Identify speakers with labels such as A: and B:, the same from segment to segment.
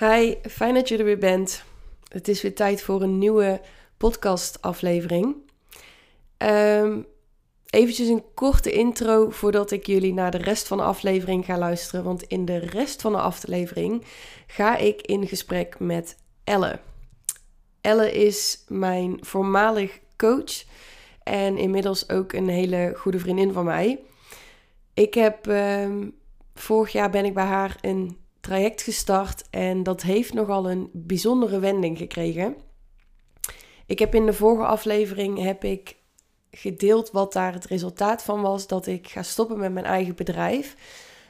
A: Hi, fijn dat je er weer bent. Het is weer tijd voor een nieuwe podcastaflevering. Um, eventjes een korte intro voordat ik jullie naar de rest van de aflevering ga luisteren. Want in de rest van de aflevering ga ik in gesprek met Elle. Elle is mijn voormalig coach en inmiddels ook een hele goede vriendin van mij. Ik heb ehm, vorig jaar ben ik bij haar een traject gestart en dat heeft nogal een bijzondere wending gekregen. Ik heb in de vorige aflevering heb ik gedeeld wat daar het resultaat van was dat ik ga stoppen met mijn eigen bedrijf.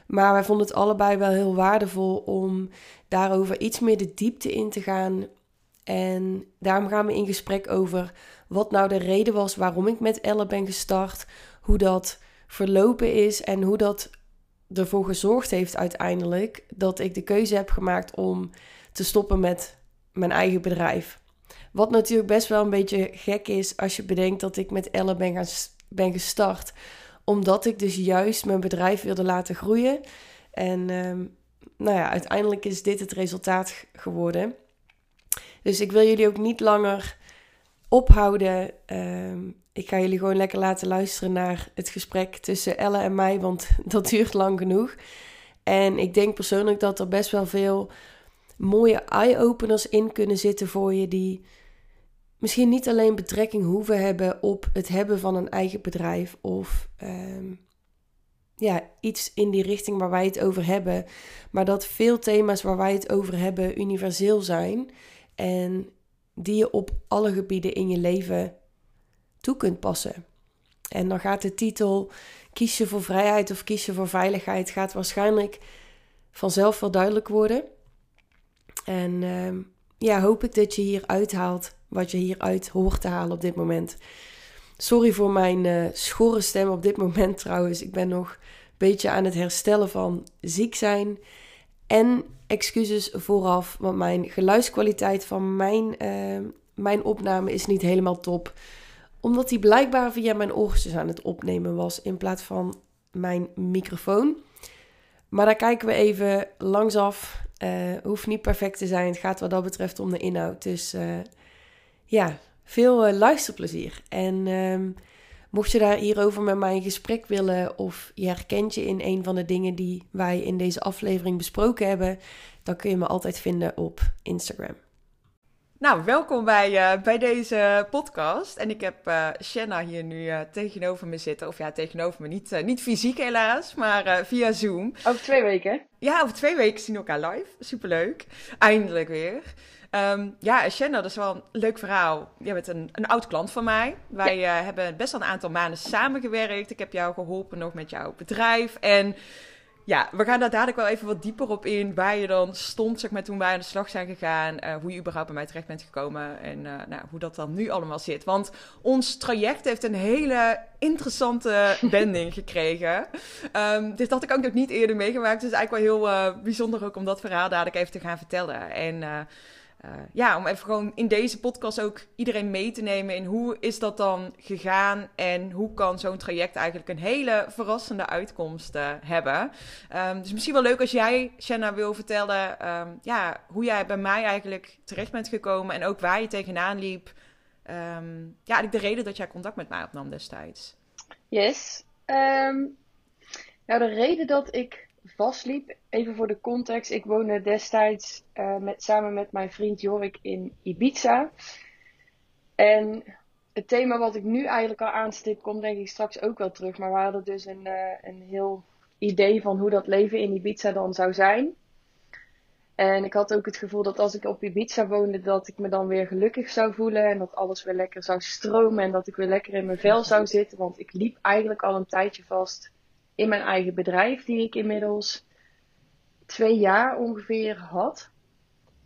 A: Maar wij vonden het allebei wel heel waardevol om daarover iets meer de diepte in te gaan. En daarom gaan we in gesprek over wat nou de reden was waarom ik met Elle ben gestart, hoe dat verlopen is en hoe dat ervoor gezorgd heeft uiteindelijk dat ik de keuze heb gemaakt om te stoppen met mijn eigen bedrijf. Wat natuurlijk best wel een beetje gek is als je bedenkt dat ik met Elle ben, ben gestart. Omdat ik dus juist mijn bedrijf wilde laten groeien. En ehm, nou ja, uiteindelijk is dit het resultaat geworden. Dus ik wil jullie ook niet langer ophouden. Ehm, ik ga jullie gewoon lekker laten luisteren naar het gesprek tussen Elle en mij, want dat duurt lang genoeg. En ik denk persoonlijk dat er best wel veel mooie eye-openers in kunnen zitten voor je, die misschien niet alleen betrekking hoeven hebben op het hebben van een eigen bedrijf of ehm, ja, iets in die richting waar wij het over hebben, maar dat veel thema's waar wij het over hebben universeel zijn en die je op alle gebieden in je leven toe kunt passen. En dan gaat de titel kies je voor vrijheid of kies je voor veiligheid gaat waarschijnlijk vanzelf wel duidelijk worden. En uh, ja, hoop ik dat je hier uithaalt wat je hieruit hoort te halen op dit moment. Sorry voor mijn uh, schorre stem op dit moment trouwens. Ik ben nog een beetje aan het herstellen van ziek zijn. En excuses vooraf, want mijn geluidskwaliteit van mijn, uh, mijn opname is niet helemaal top. Omdat die blijkbaar via mijn oortjes aan het opnemen was in plaats van mijn microfoon. Maar daar kijken we even langsaf. Uh, hoeft niet perfect te zijn. Het gaat wat dat betreft om de inhoud. Dus uh, ja, veel uh, luisterplezier. En um, mocht je daar hierover met mij in gesprek willen of je herkent je in een van de dingen die wij in deze aflevering besproken hebben, dan kun je me altijd vinden op Instagram.
B: Nou, welkom bij, uh, bij deze podcast. En ik heb uh, Shanna hier nu uh, tegenover me zitten. Of ja, tegenover me. Niet, niet fysiek helaas, maar via Zoom.
C: Over twee weken?
B: Ja, over twee weken zien we elkaar live. Superleuk. Eindelijk weer. Um, ja, Shanna, dat is wel een leuk verhaal. Jij bent een, een oud klant van mij. Wij ja. hebben best wel een aantal maanden samengewerkt. Ik heb jou geholpen nog met jouw bedrijf. En ja, we gaan daar dadelijk wel even wat dieper op in. Waar je dan stond, zeg maar, toen wij aan de slag zijn gegaan. Uh, hoe je überhaupt bij mij terecht bent gekomen. En uh, nou, hoe dat dan nu allemaal zit. Want ons traject heeft een hele interessante wending gekregen. Um, dit had ik ook nog niet eerder meegemaakt. Dus eigenlijk wel heel uh, bijzonder ook om dat verhaal dadelijk even te gaan vertellen. En uh, ja, om even gewoon in deze podcast ook iedereen mee te nemen in hoe is dat dan gegaan en hoe kan zo'n traject eigenlijk een hele verrassende uitkomst uh, hebben. Um, dus misschien wel leuk als jij, Shanna, wil vertellen um, ja, hoe jij bij mij eigenlijk terecht bent gekomen en ook waar je tegenaan liep. Um, ja, eigenlijk de reden dat jij contact met mij opnam destijds.
C: Yes. nou, de reden dat ik vastliep. Even voor de context. Ik woonde destijds uh, met, samen met mijn vriend Jorik in Ibiza. En het thema wat ik nu eigenlijk al aanstip, komt denk ik straks ook wel terug. Maar we hadden dus een, uh, een heel idee van hoe dat leven in Ibiza dan zou zijn. En ik had ook het gevoel dat als ik op Ibiza woonde, dat ik me dan weer gelukkig zou voelen. En dat alles weer lekker zou stromen. En dat ik weer lekker in mijn vel zou zitten. Want ik liep eigenlijk al een tijdje vast in mijn eigen bedrijf, die ik inmiddels twee jaar ongeveer had.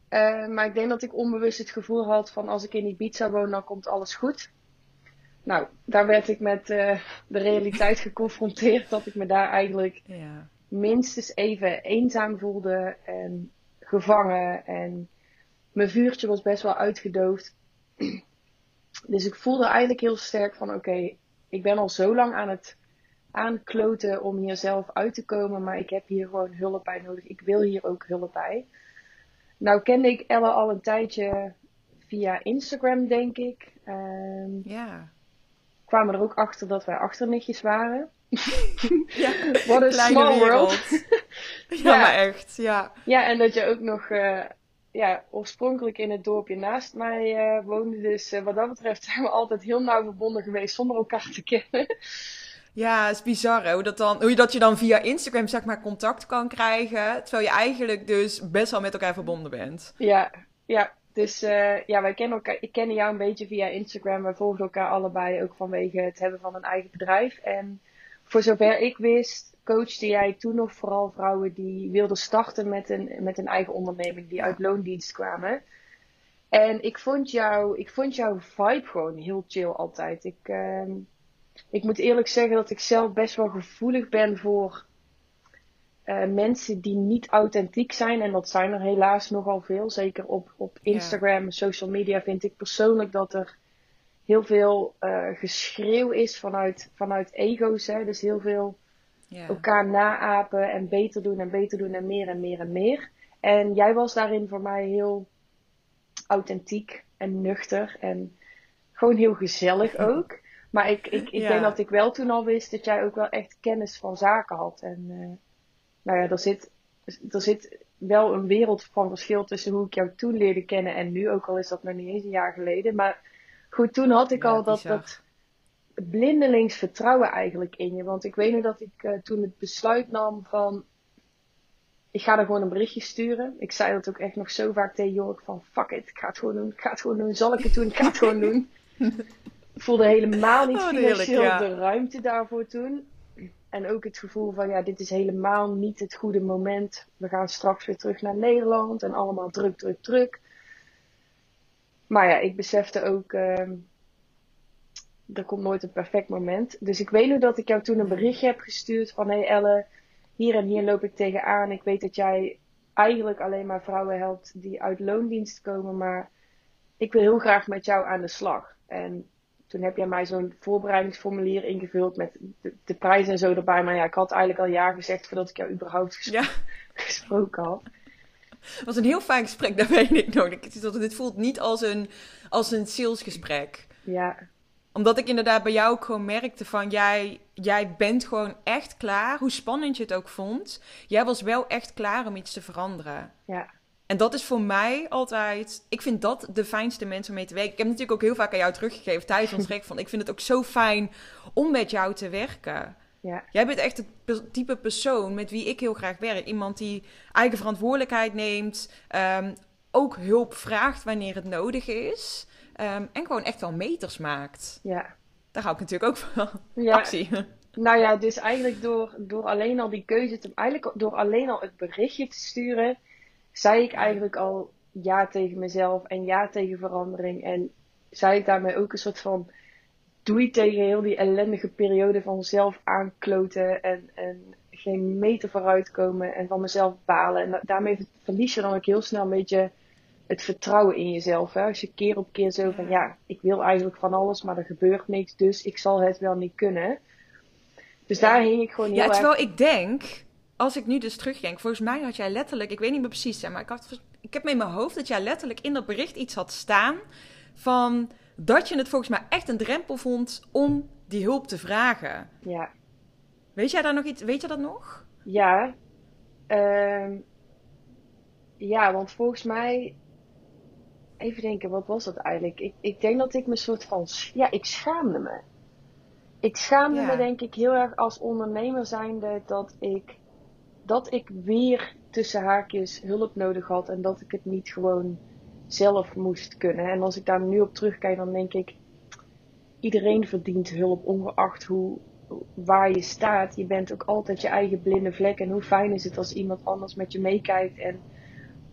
C: Uh, maar ik denk dat ik onbewust het gevoel had van als ik in Ibiza woon, dan komt alles goed. Nou, daar werd ik met uh, de realiteit geconfronteerd dat ik me daar eigenlijk ja. minstens even eenzaam voelde en gevangen. En mijn vuurtje was best wel uitgedoofd. Dus ik voelde eigenlijk heel sterk van oké, okay, ik ben al zo lang aan het aankloten om hier zelf uit te komen. Maar ik heb hier gewoon hulp bij nodig. Ik wil hier ook hulp bij. Nou kende ik Elle al een tijdje via Instagram, denk ik. Um,
B: ja.
C: Kwamen er ook achter dat wij achternichtjes waren.
B: ja,
C: What a small world.
B: ja, ja, maar echt, ja.
C: Ja, en dat je ook nog uh, ja, oorspronkelijk in het dorpje naast mij uh, woonde. Dus uh, wat dat betreft zijn we altijd heel nauw verbonden geweest zonder elkaar te kennen.
B: Ja, het is bizar hè? Hoe, dat dan, hoe dat je dan via Instagram zeg maar contact kan krijgen. Terwijl je eigenlijk dus best wel met elkaar verbonden bent.
C: Ja, ja. Dus uh, ja, wij kennen elkaar. Ik ken jou een beetje via Instagram. We volgen elkaar allebei ook vanwege het hebben van een eigen bedrijf. En voor zover ik wist, coachte jij toen nog vooral vrouwen die wilden starten met een, met een eigen onderneming, die uit loondienst kwamen. En ik vond, jou, ik vond jouw vibe gewoon heel chill altijd. Ik, uh, ik moet eerlijk zeggen dat ik zelf best wel gevoelig ben voor uh, mensen die niet authentiek zijn. En dat zijn er helaas nogal veel. Zeker op, op Instagram, ja. social media vind ik persoonlijk dat er heel veel uh, geschreeuw is vanuit, vanuit ego's. Hè? Dus heel veel elkaar naapen en beter doen en beter doen en meer en meer en meer. En jij was daarin voor mij heel authentiek en nuchter en gewoon heel gezellig ook. Maar ik, ik, ik ja. denk dat ik wel toen al wist dat jij ook wel echt kennis van zaken had. En uh, nou ja, er zit, er zit wel een wereld van verschil tussen hoe ik jou toen leerde kennen en nu. Ook al is dat nog niet eens een jaar geleden. Maar goed, toen had ik ja, al dat, dat blindelings vertrouwen eigenlijk in je. Want ik weet nog dat ik uh, toen het besluit nam van... Ik ga er gewoon een berichtje sturen. Ik zei dat ook echt nog zo vaak tegen Jork van... Fuck it, ik ga het gewoon doen, ik ga het gewoon doen. Zal ik het doen, ik ga het gewoon doen. Ik voelde helemaal niet
B: Oh,
C: financieel
B: heerlijk, ja.
C: de ruimte daarvoor toen. En ook het gevoel van, ja, dit is helemaal niet het goede moment. We gaan straks weer terug naar Nederland en allemaal druk, druk, druk. Maar ja, ik besefte ook, ehm er komt nooit een perfect moment. Dus ik weet nu dat ik jou toen een berichtje heb gestuurd van, hé hey Elle, hier en hier loop ik tegenaan. Ik weet dat jij eigenlijk alleen maar vrouwen helpt die uit loondienst komen, maar ik wil heel graag met jou aan de slag. En toen heb jij mij zo'n voorbereidingsformulier ingevuld met de, de prijs en zo erbij. Maar ja, ik had eigenlijk al ja gezegd voordat ik jou überhaupt
B: Ja,
C: gesproken had.
B: het was een heel fijn gesprek, dat weet ik dat- Dit voelt niet als een, als een salesgesprek.
C: Ja,
B: Omdat ik inderdaad bij jou ook gewoon merkte van... Jij, jij bent gewoon echt klaar, hoe spannend je het ook vond. Jij was wel echt klaar om iets te veranderen.
C: ja,
B: En dat is voor mij altijd... Ik vind dat de fijnste mensen om mee te werken. Ik heb natuurlijk ook heel vaak aan jou teruggegeven tijdens ons gesprek van... Ik vind het ook zo fijn om met jou te werken.
C: ja,
B: Jij bent echt het pe- type persoon met wie ik heel graag werk. Iemand die eigen verantwoordelijkheid neemt. ehm, ook hulp vraagt wanneer het nodig is. ehm, en gewoon echt wel meters maakt.
C: ja.
B: Daar hou ik natuurlijk ook van.
C: Ja,
B: Actie.
C: nou ja, dus eigenlijk door, door alleen al die keuze te, eigenlijk door alleen al het berichtje te sturen, zei ik eigenlijk al ja tegen mezelf en ja tegen verandering. En zei ik daarmee ook een soort van doei tegen heel die ellendige periode van zelf aankloten en, en geen meter vooruitkomen en van mezelf balen. En da- daarmee verlies je dan ook heel snel een beetje het vertrouwen in jezelf. Hè? Als je keer op keer zo van ja, ik wil eigenlijk van alles, maar er gebeurt niks, dus ik zal het wel niet kunnen. Dus daar hing ik gewoon heel
B: Ja,
C: erg
B: terwijl ik denk, als ik nu dus terugdenk, volgens mij had jij letterlijk, ik weet niet meer precies, hè, maar ik, had, ik heb in mijn hoofd dat jij letterlijk in dat bericht iets had staan van dat je het volgens mij echt een drempel vond om die hulp te vragen.
C: Ja,
B: Weet jij daar nog iets, weet je dat nog?
C: ja. Ehm, ja, want volgens mij. Even denken, wat was dat eigenlijk? Ik, ik denk dat ik me soort van. Ja, ik schaamde me. Ik schaamde
B: Ja.
C: me, denk ik, heel erg als ondernemer zijnde dat ik. Dat ik weer tussen haakjes hulp nodig had en dat ik het niet gewoon zelf moest kunnen. En als ik daar nu op terugkijk, dan denk ik. Iedereen verdient hulp, ongeacht hoe, waar je staat. Je bent ook altijd je eigen blinde vlek. En hoe fijn is het als iemand anders met je meekijkt en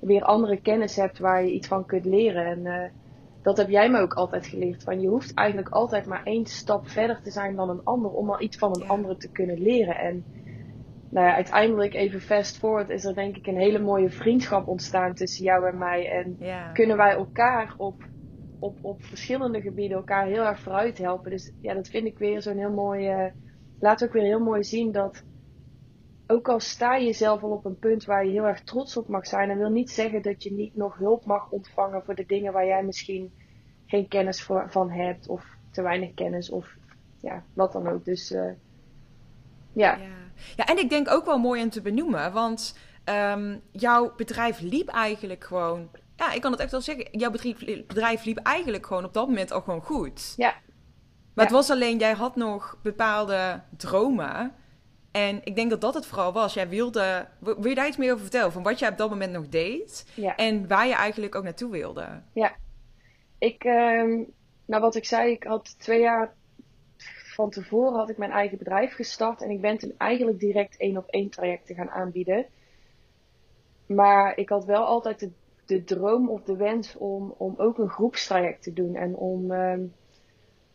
C: weer andere kennis hebt waar je iets van kunt leren. En eh, dat heb jij me ook altijd geleerd. Van je hoeft eigenlijk altijd maar één stap verder te zijn dan een ander om al iets van een
B: Ja.
C: andere te kunnen leren. En nou ja, uiteindelijk even fast forward is er denk ik een hele mooie vriendschap ontstaan tussen jou en mij. En
B: Ja.
C: kunnen wij elkaar op, op, op verschillende gebieden elkaar heel erg vooruit helpen. Dus ja, dat vind ik weer zo'n heel mooi. eh, laat ook weer heel mooi zien dat ook al sta je zelf al op een punt waar je heel erg trots op mag zijn, dat wil niet zeggen dat je niet nog hulp mag ontvangen voor de dingen waar jij misschien geen kennis voor, van hebt, of te weinig kennis, of ja, wat dan ook. Dus uh, ja.
B: ja. Ja, en ik denk ook wel mooi om te benoemen, want um, jouw bedrijf liep eigenlijk gewoon. Ja, ik kan het echt wel zeggen. Jouw bedrijf, bedrijf liep eigenlijk gewoon op dat moment al gewoon goed.
C: Ja.
B: Maar het was alleen, jij had nog bepaalde dromen. En ik denk dat dat het vooral was. Jij wilde. Wil je daar iets meer over vertellen? Van wat jij op dat moment nog deed.
C: Ja.
B: En waar je eigenlijk ook naartoe wilde.
C: Ja. Ik, um, nou wat ik zei, ik had twee jaar van tevoren had ik mijn eigen bedrijf gestart. En ik ben toen eigenlijk direct één op één trajecten gaan aanbieden. Maar ik had wel altijd de, de droom of de wens om, om ook een groepstraject te doen. En om, um,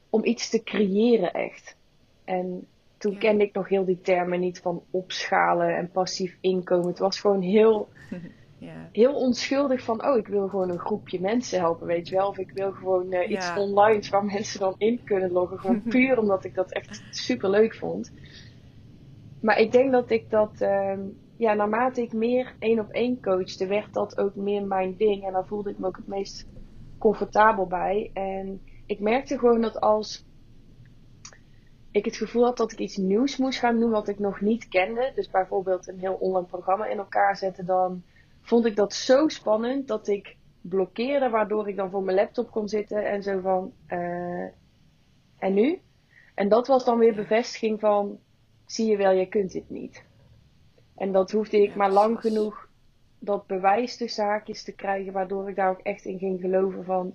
C: om iets te creëren echt. En toen ja. kende ik nog heel die termen niet van opschalen en passief inkomen. Het was gewoon heel, ja. heel onschuldig van, oh, ik wil gewoon een groepje mensen helpen, weet je wel. Of ik wil gewoon uh, iets ja. online waar mensen dan in kunnen loggen. Gewoon puur omdat ik dat echt super leuk vond. Maar ik denk dat ik dat, uh, ja, naarmate ik meer één op één coachte, werd dat ook meer mijn ding. En daar voelde ik me ook het meest comfortabel bij. En ik merkte gewoon dat als ik het gevoel had dat ik iets nieuws moest gaan doen wat ik nog niet kende. Dus bijvoorbeeld een heel online programma in elkaar zetten. Dan vond ik dat zo spannend dat ik blokkeerde. Waardoor ik dan voor mijn laptop kon zitten en zo van. Uh, en nu? En dat was dan weer bevestiging van. Zie je wel, je kunt dit niet. En dat hoefde ik maar lang genoeg dat bewijs de zaakjes te krijgen. Waardoor ik daar ook echt in ging geloven van.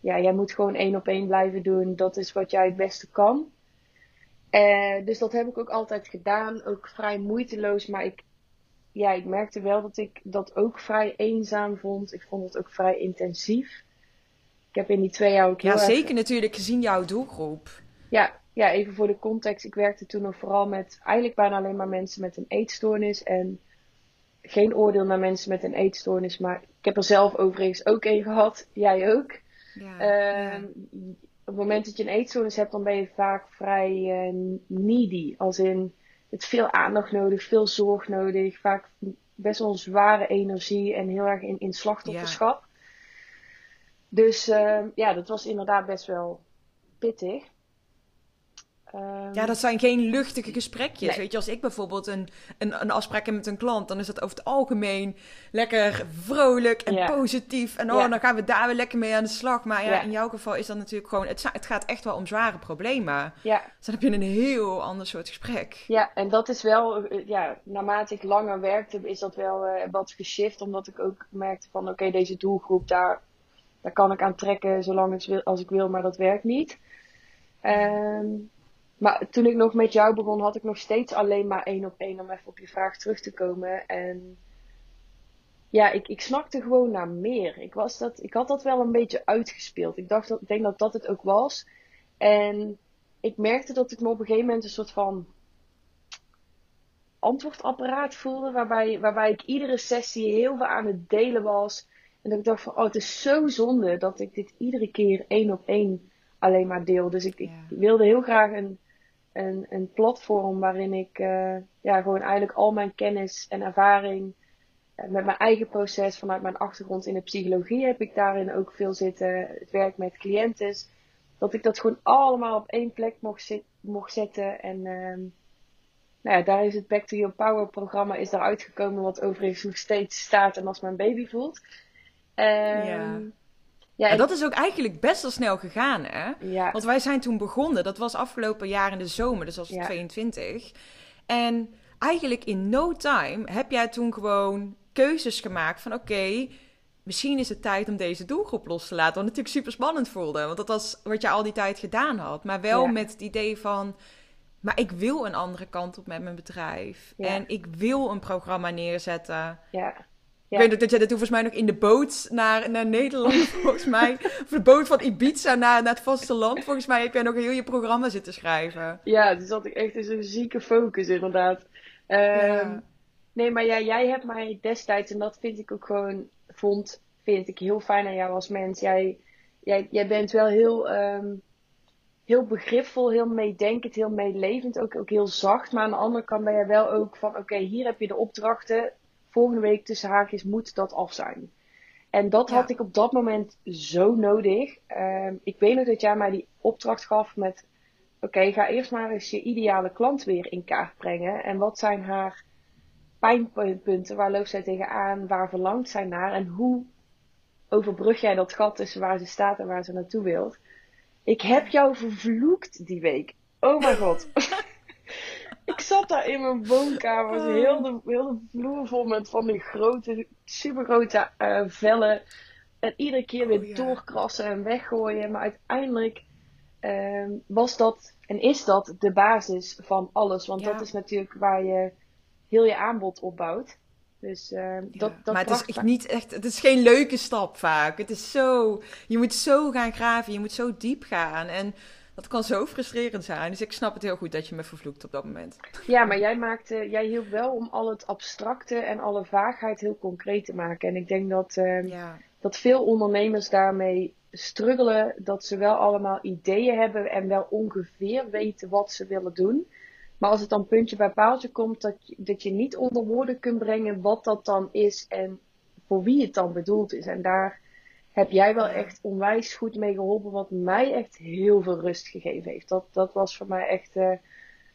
C: Ja, jij moet gewoon één op één blijven doen. Dat is wat jij het beste kan. Uh, dus dat heb ik ook altijd gedaan. Ook vrij moeiteloos. Maar ik, ja, ik merkte wel dat ik dat ook vrij eenzaam vond. Ik vond het ook vrij intensief. Ik heb in die twee jaar ook
B: Ja, zeker erg... natuurlijk gezien jouw doelgroep.
C: Ja, ja, even voor de context. Ik werkte toen nog vooral met eigenlijk bijna alleen maar mensen met een eetstoornis. En geen oordeel naar mensen met een eetstoornis. Maar ik heb er zelf overigens ook een gehad. Jij ook.
B: Ja,
C: uh,
B: ja
C: op het moment dat je een eetstoornis hebt, dan ben je vaak vrij uh, needy. Als in, het veel aandacht nodig, veel zorg nodig. Vaak best wel zware energie en heel erg in, in slachtofferschap. Ja. Dus uh, ja, dat was inderdaad best wel pittig.
B: Um, ja, dat zijn geen luchtige gesprekjes. Nee. Weet je, als ik bijvoorbeeld een, een, een afspraak heb met een klant, dan is dat over het algemeen lekker vrolijk en ja. positief. En oh, ja. dan gaan we daar weer lekker mee aan de slag. Maar ja, ja, in jouw geval is dat natuurlijk gewoon, het, het gaat echt wel om zware problemen.
C: Ja.
B: Dus dan heb je een heel ander soort gesprek.
C: Ja, en dat is wel, ja, naarmate ik langer werkte, is dat wel uh, wat geshift. Omdat ik ook merkte van, oké, okay, deze doelgroep, daar, daar kan ik aan trekken zolang ik, als ik wil, maar dat werkt niet. Um, maar toen ik nog met jou begon, had ik nog steeds alleen maar één op één om even op je vraag terug te komen. En ja, ik, ik snakte gewoon naar meer. Ik, was dat, ik had dat wel een beetje uitgespeeld. Ik dacht dat, ik denk dat dat het ook was. En ik merkte dat ik me op een gegeven moment een soort van antwoordapparaat voelde. Waarbij, waarbij ik iedere sessie heel veel aan het delen was. En dat ik dacht van, oh, het is zo zonde dat ik dit iedere keer één op één alleen maar deel. Dus ik, ja. ik wilde heel graag een, een, een platform waarin ik uh, ja, gewoon eigenlijk al mijn kennis en ervaring uh, met mijn eigen proces vanuit mijn achtergrond in de psychologie heb ik daarin ook veel zitten. Het werk met cliënten. Dat ik dat gewoon allemaal op één plek mocht, zit, mocht zetten. En uh, nou ja, daar is het Back to Your Power programma is daar uitgekomen. Wat overigens nog steeds staat en als mijn baby voelt.
B: ja. Ja, en dat is ook eigenlijk best wel snel gegaan, hè?
C: Ja.
B: Want wij zijn toen begonnen, dat was afgelopen jaar in de zomer, dus
C: Ja.
B: 22. En eigenlijk in no time heb jij toen gewoon keuzes gemaakt van oké, misschien is het tijd om deze doelgroep los te laten. Wat natuurlijk super spannend voelde, want dat was wat je al die tijd gedaan had. Maar wel
C: Ja.
B: met het idee van, maar ik wil een andere kant op met mijn bedrijf. En ik wil een programma neerzetten.
C: Ja.
B: Ik weet dat jij dat toen volgens mij nog in de boot naar, naar Nederland, volgens mij. Of de boot van Ibiza naar, naar het vasteland. Volgens mij heb jij nog heel je programma zitten schrijven.
C: Ja, dus had ik echt in zo'n zieke focus inderdaad. Ehm,
B: Ja.
C: Nee, maar ja, jij hebt mij destijds, en dat vind ik ook gewoon, vond, vind ik heel fijn aan jou als mens. Jij, jij, jij bent wel heel, ehm, heel begripvol, heel meedenkend, heel meelevend, ook, ook heel zacht. Maar aan de andere kant ben je wel ook van, oké, hier heb je de opdrachten. Volgende week tussen haakjes moet dat af zijn. En dat had ik op dat moment zo nodig. Ehm, ik weet nog dat jij mij die opdracht gaf met, oké, ga eerst maar eens je ideale klant weer in kaart brengen. En wat zijn haar pijnpunten? Waar loopt zij tegenaan? Waar verlangt zij naar? En hoe overbrug jij dat gat tussen waar ze staat en waar ze naartoe wilt? Ik heb jou vervloekt die week. Oh mijn god. ik zat daar in mijn woonkamer. Oh. Heel, de, heel de vloer vol met van die grote, supergrote uh, vellen. En iedere keer weer oh, doorkrassen en weggooien. Maar uiteindelijk uh, was dat en is dat de basis van alles. Want dat is natuurlijk waar je heel je aanbod opbouwt. Dus uh, dat, dat
B: Maar het is niet echt, het is geen leuke stap vaak. Het is zo, je moet zo gaan graven, je moet zo diep gaan. En dat kan zo frustrerend zijn. Dus ik snap het heel goed dat je me vervloekt op dat moment.
C: Ja, maar jij, maakte, jij hielp wel om al het abstracte en alle vaagheid heel concreet te maken. En ik denk dat, uh, dat veel ondernemers daarmee struggelen. Dat ze wel allemaal ideeën hebben en wel ongeveer weten wat ze willen doen. Maar als het dan puntje bij paaltje komt, dat je, dat je niet onder woorden kunt brengen wat dat dan is en voor wie het dan bedoeld is. En daar heb jij wel echt onwijs goed mee geholpen, wat mij echt heel veel rust gegeven heeft. Dat, dat was voor mij echt, uh,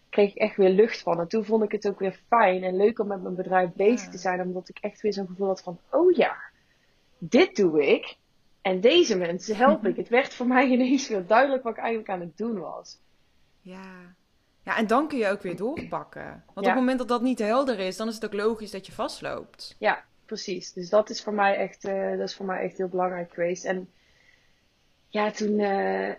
C: kreeg ik echt weer lucht van. En toen vond ik het ook weer fijn en leuk om met mijn bedrijf bezig te zijn, omdat ik echt weer zo'n gevoel had van, oh ja, dit doe ik. En deze mensen help ik. Het werd voor mij ineens weer duidelijk wat ik eigenlijk aan het doen was.
B: Ja, ja, en dan kun je ook weer doorpakken. Want op het moment dat dat niet helder is, dan is het ook logisch dat je vastloopt.
C: Ja, precies. Dus dat is voor mij echt, uh, dat is voor mij echt heel belangrijk geweest. En ja, toen, uh,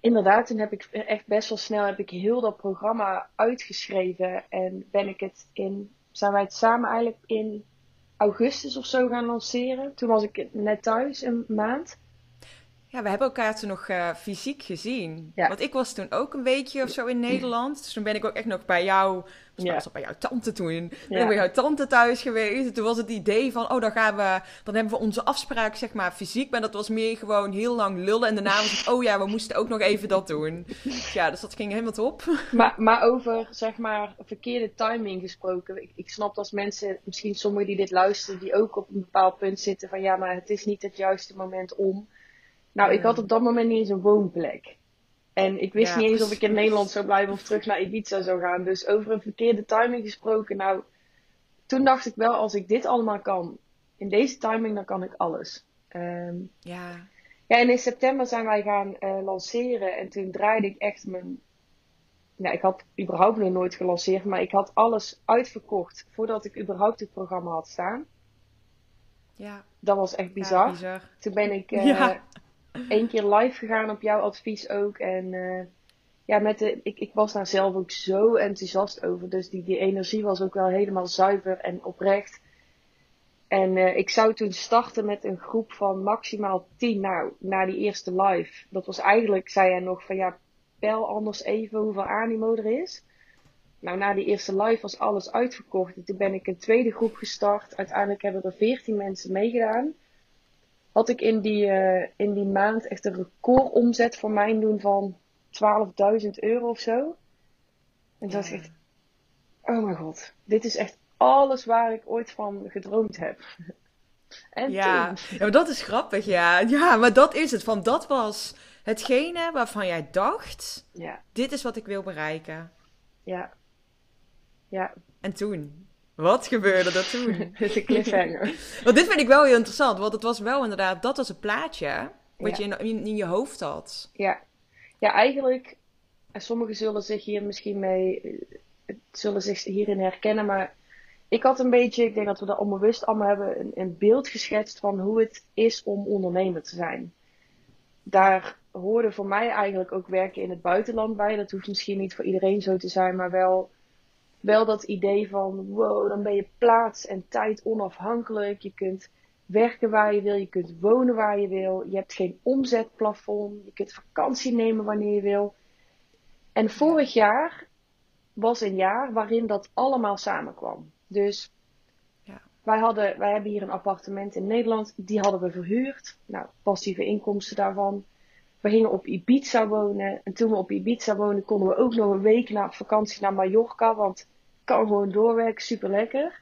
C: inderdaad, toen heb ik echt best wel snel heb ik heel dat programma uitgeschreven. En ben ik het in, zijn wij het samen eigenlijk in augustus of zo gaan lanceren. Toen was ik net thuis, een maand.
B: Ja, we hebben elkaar toen nog uh, fysiek gezien. Ja. Want ik was toen ook een weekje of zo in Nederland. Dus toen ben ik ook echt nog bij jou, ja. was bij jouw tante toen. Ja. Ben ik bij jouw tante thuis geweest. toen was het idee van, oh, dan gaan we, dan hebben we onze afspraak, zeg maar, fysiek. Maar dat was meer gewoon heel lang lullen. En daarna was het, oh ja, we moesten ook nog even dat doen. Ja, dus dat ging helemaal top.
C: Maar, maar over, zeg maar, verkeerde timing gesproken. Ik, ik snap als mensen, misschien sommigen die dit luisteren, die ook op een bepaald punt zitten van, ja, maar het is niet het juiste moment om nou, ik had op dat moment niet eens een woonplek. En ik wist niet eens of ik in Nederland zou blijven of terug naar Ibiza zou gaan. Dus over een verkeerde timing gesproken. Nou, toen dacht ik wel, als ik dit allemaal kan, in deze timing, dan kan ik alles. Um, ja. Ja, en in september zijn wij gaan uh, lanceren. En toen draaide ik echt mijn. Nou, ik had überhaupt nog nooit gelanceerd, maar ik had alles uitverkocht voordat ik überhaupt het programma had staan. Ja. Dat was echt bizar. Ja, bizar. Toen ben ik uh, ja één keer live gegaan op jouw advies ook. En uh, ja, met de, ik, ik was daar zelf ook zo enthousiast over. Dus die, die energie was ook wel helemaal zuiver en oprecht. En uh, ik zou toen starten met een groep van maximaal tien. Nou, na die eerste live. Dat was eigenlijk, zei hij nog van ja, pel anders even hoeveel animo er is. Nou, na die eerste live was alles uitverkocht. En toen ben ik een tweede groep gestart. Uiteindelijk hebben er veertien mensen meegedaan had ik in die, uh, in die maand echt een recordomzet voor mijn doen van 12.000 euro of zo. En toen dacht ik echt, oh mijn god, dit is echt alles waar ik ooit van gedroomd heb.
B: en ja. ja, maar dat is grappig, ja. Ja, maar dat is het. Van dat was hetgene waarvan jij dacht, ja. dit is wat ik wil bereiken.
C: Ja. Ja.
B: En toen? Wat gebeurde er toen?
C: dit is een cliffhanger.
B: want dit vind ik wel heel interessant, want het was wel inderdaad, dat was een plaatje wat je in, in, je hoofd had.
C: Ja, ja eigenlijk, en sommigen zullen zich hier misschien mee, eh, zullen zich hierin herkennen, maar ik had een beetje, ik denk dat we dat onbewust allemaal hebben, een, een beeld geschetst van hoe het is om ondernemer te zijn. Daar hoorde voor mij eigenlijk ook werken in het buitenland bij. Dat hoeft misschien niet voor iedereen zo te zijn, maar wel wel dat idee van wow, dan ben je plaats en tijd onafhankelijk. Je kunt werken waar je wil, je kunt wonen waar je wil. Je hebt geen omzetplafond. Je kunt vakantie nemen wanneer je wil. En vorig jaar was een jaar waarin dat allemaal samenkwam. Dus ja. wij, hadden, wij hebben hier een appartement in Nederland. Die hadden we verhuurd. Nou, passieve inkomsten daarvan. We gingen op Ibiza wonen. En toen we op Ibiza woonden, konden we ook nog een week na vakantie naar Mallorca. Want kan gewoon doorwerken, super lekker.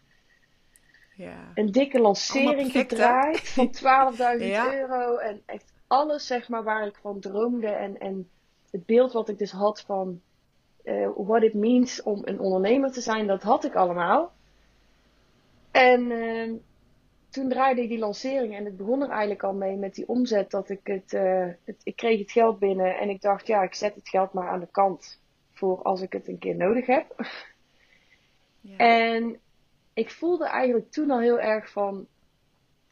B: Ja.
C: Een dikke lancering gedraaid van 12.000 euro. En echt alles zeg maar waar ik van droomde. En, en het beeld wat ik dus had van uh, what it means om een ondernemer te zijn, dat had ik allemaal. En uh, toen draaide ik die lancering en het begon er eigenlijk al mee met die omzet dat ik het, uh, het, ik kreeg het geld binnen en ik dacht ja, ik zet het geld maar aan de kant voor als ik het een keer nodig heb. En ik voelde eigenlijk toen al heel erg van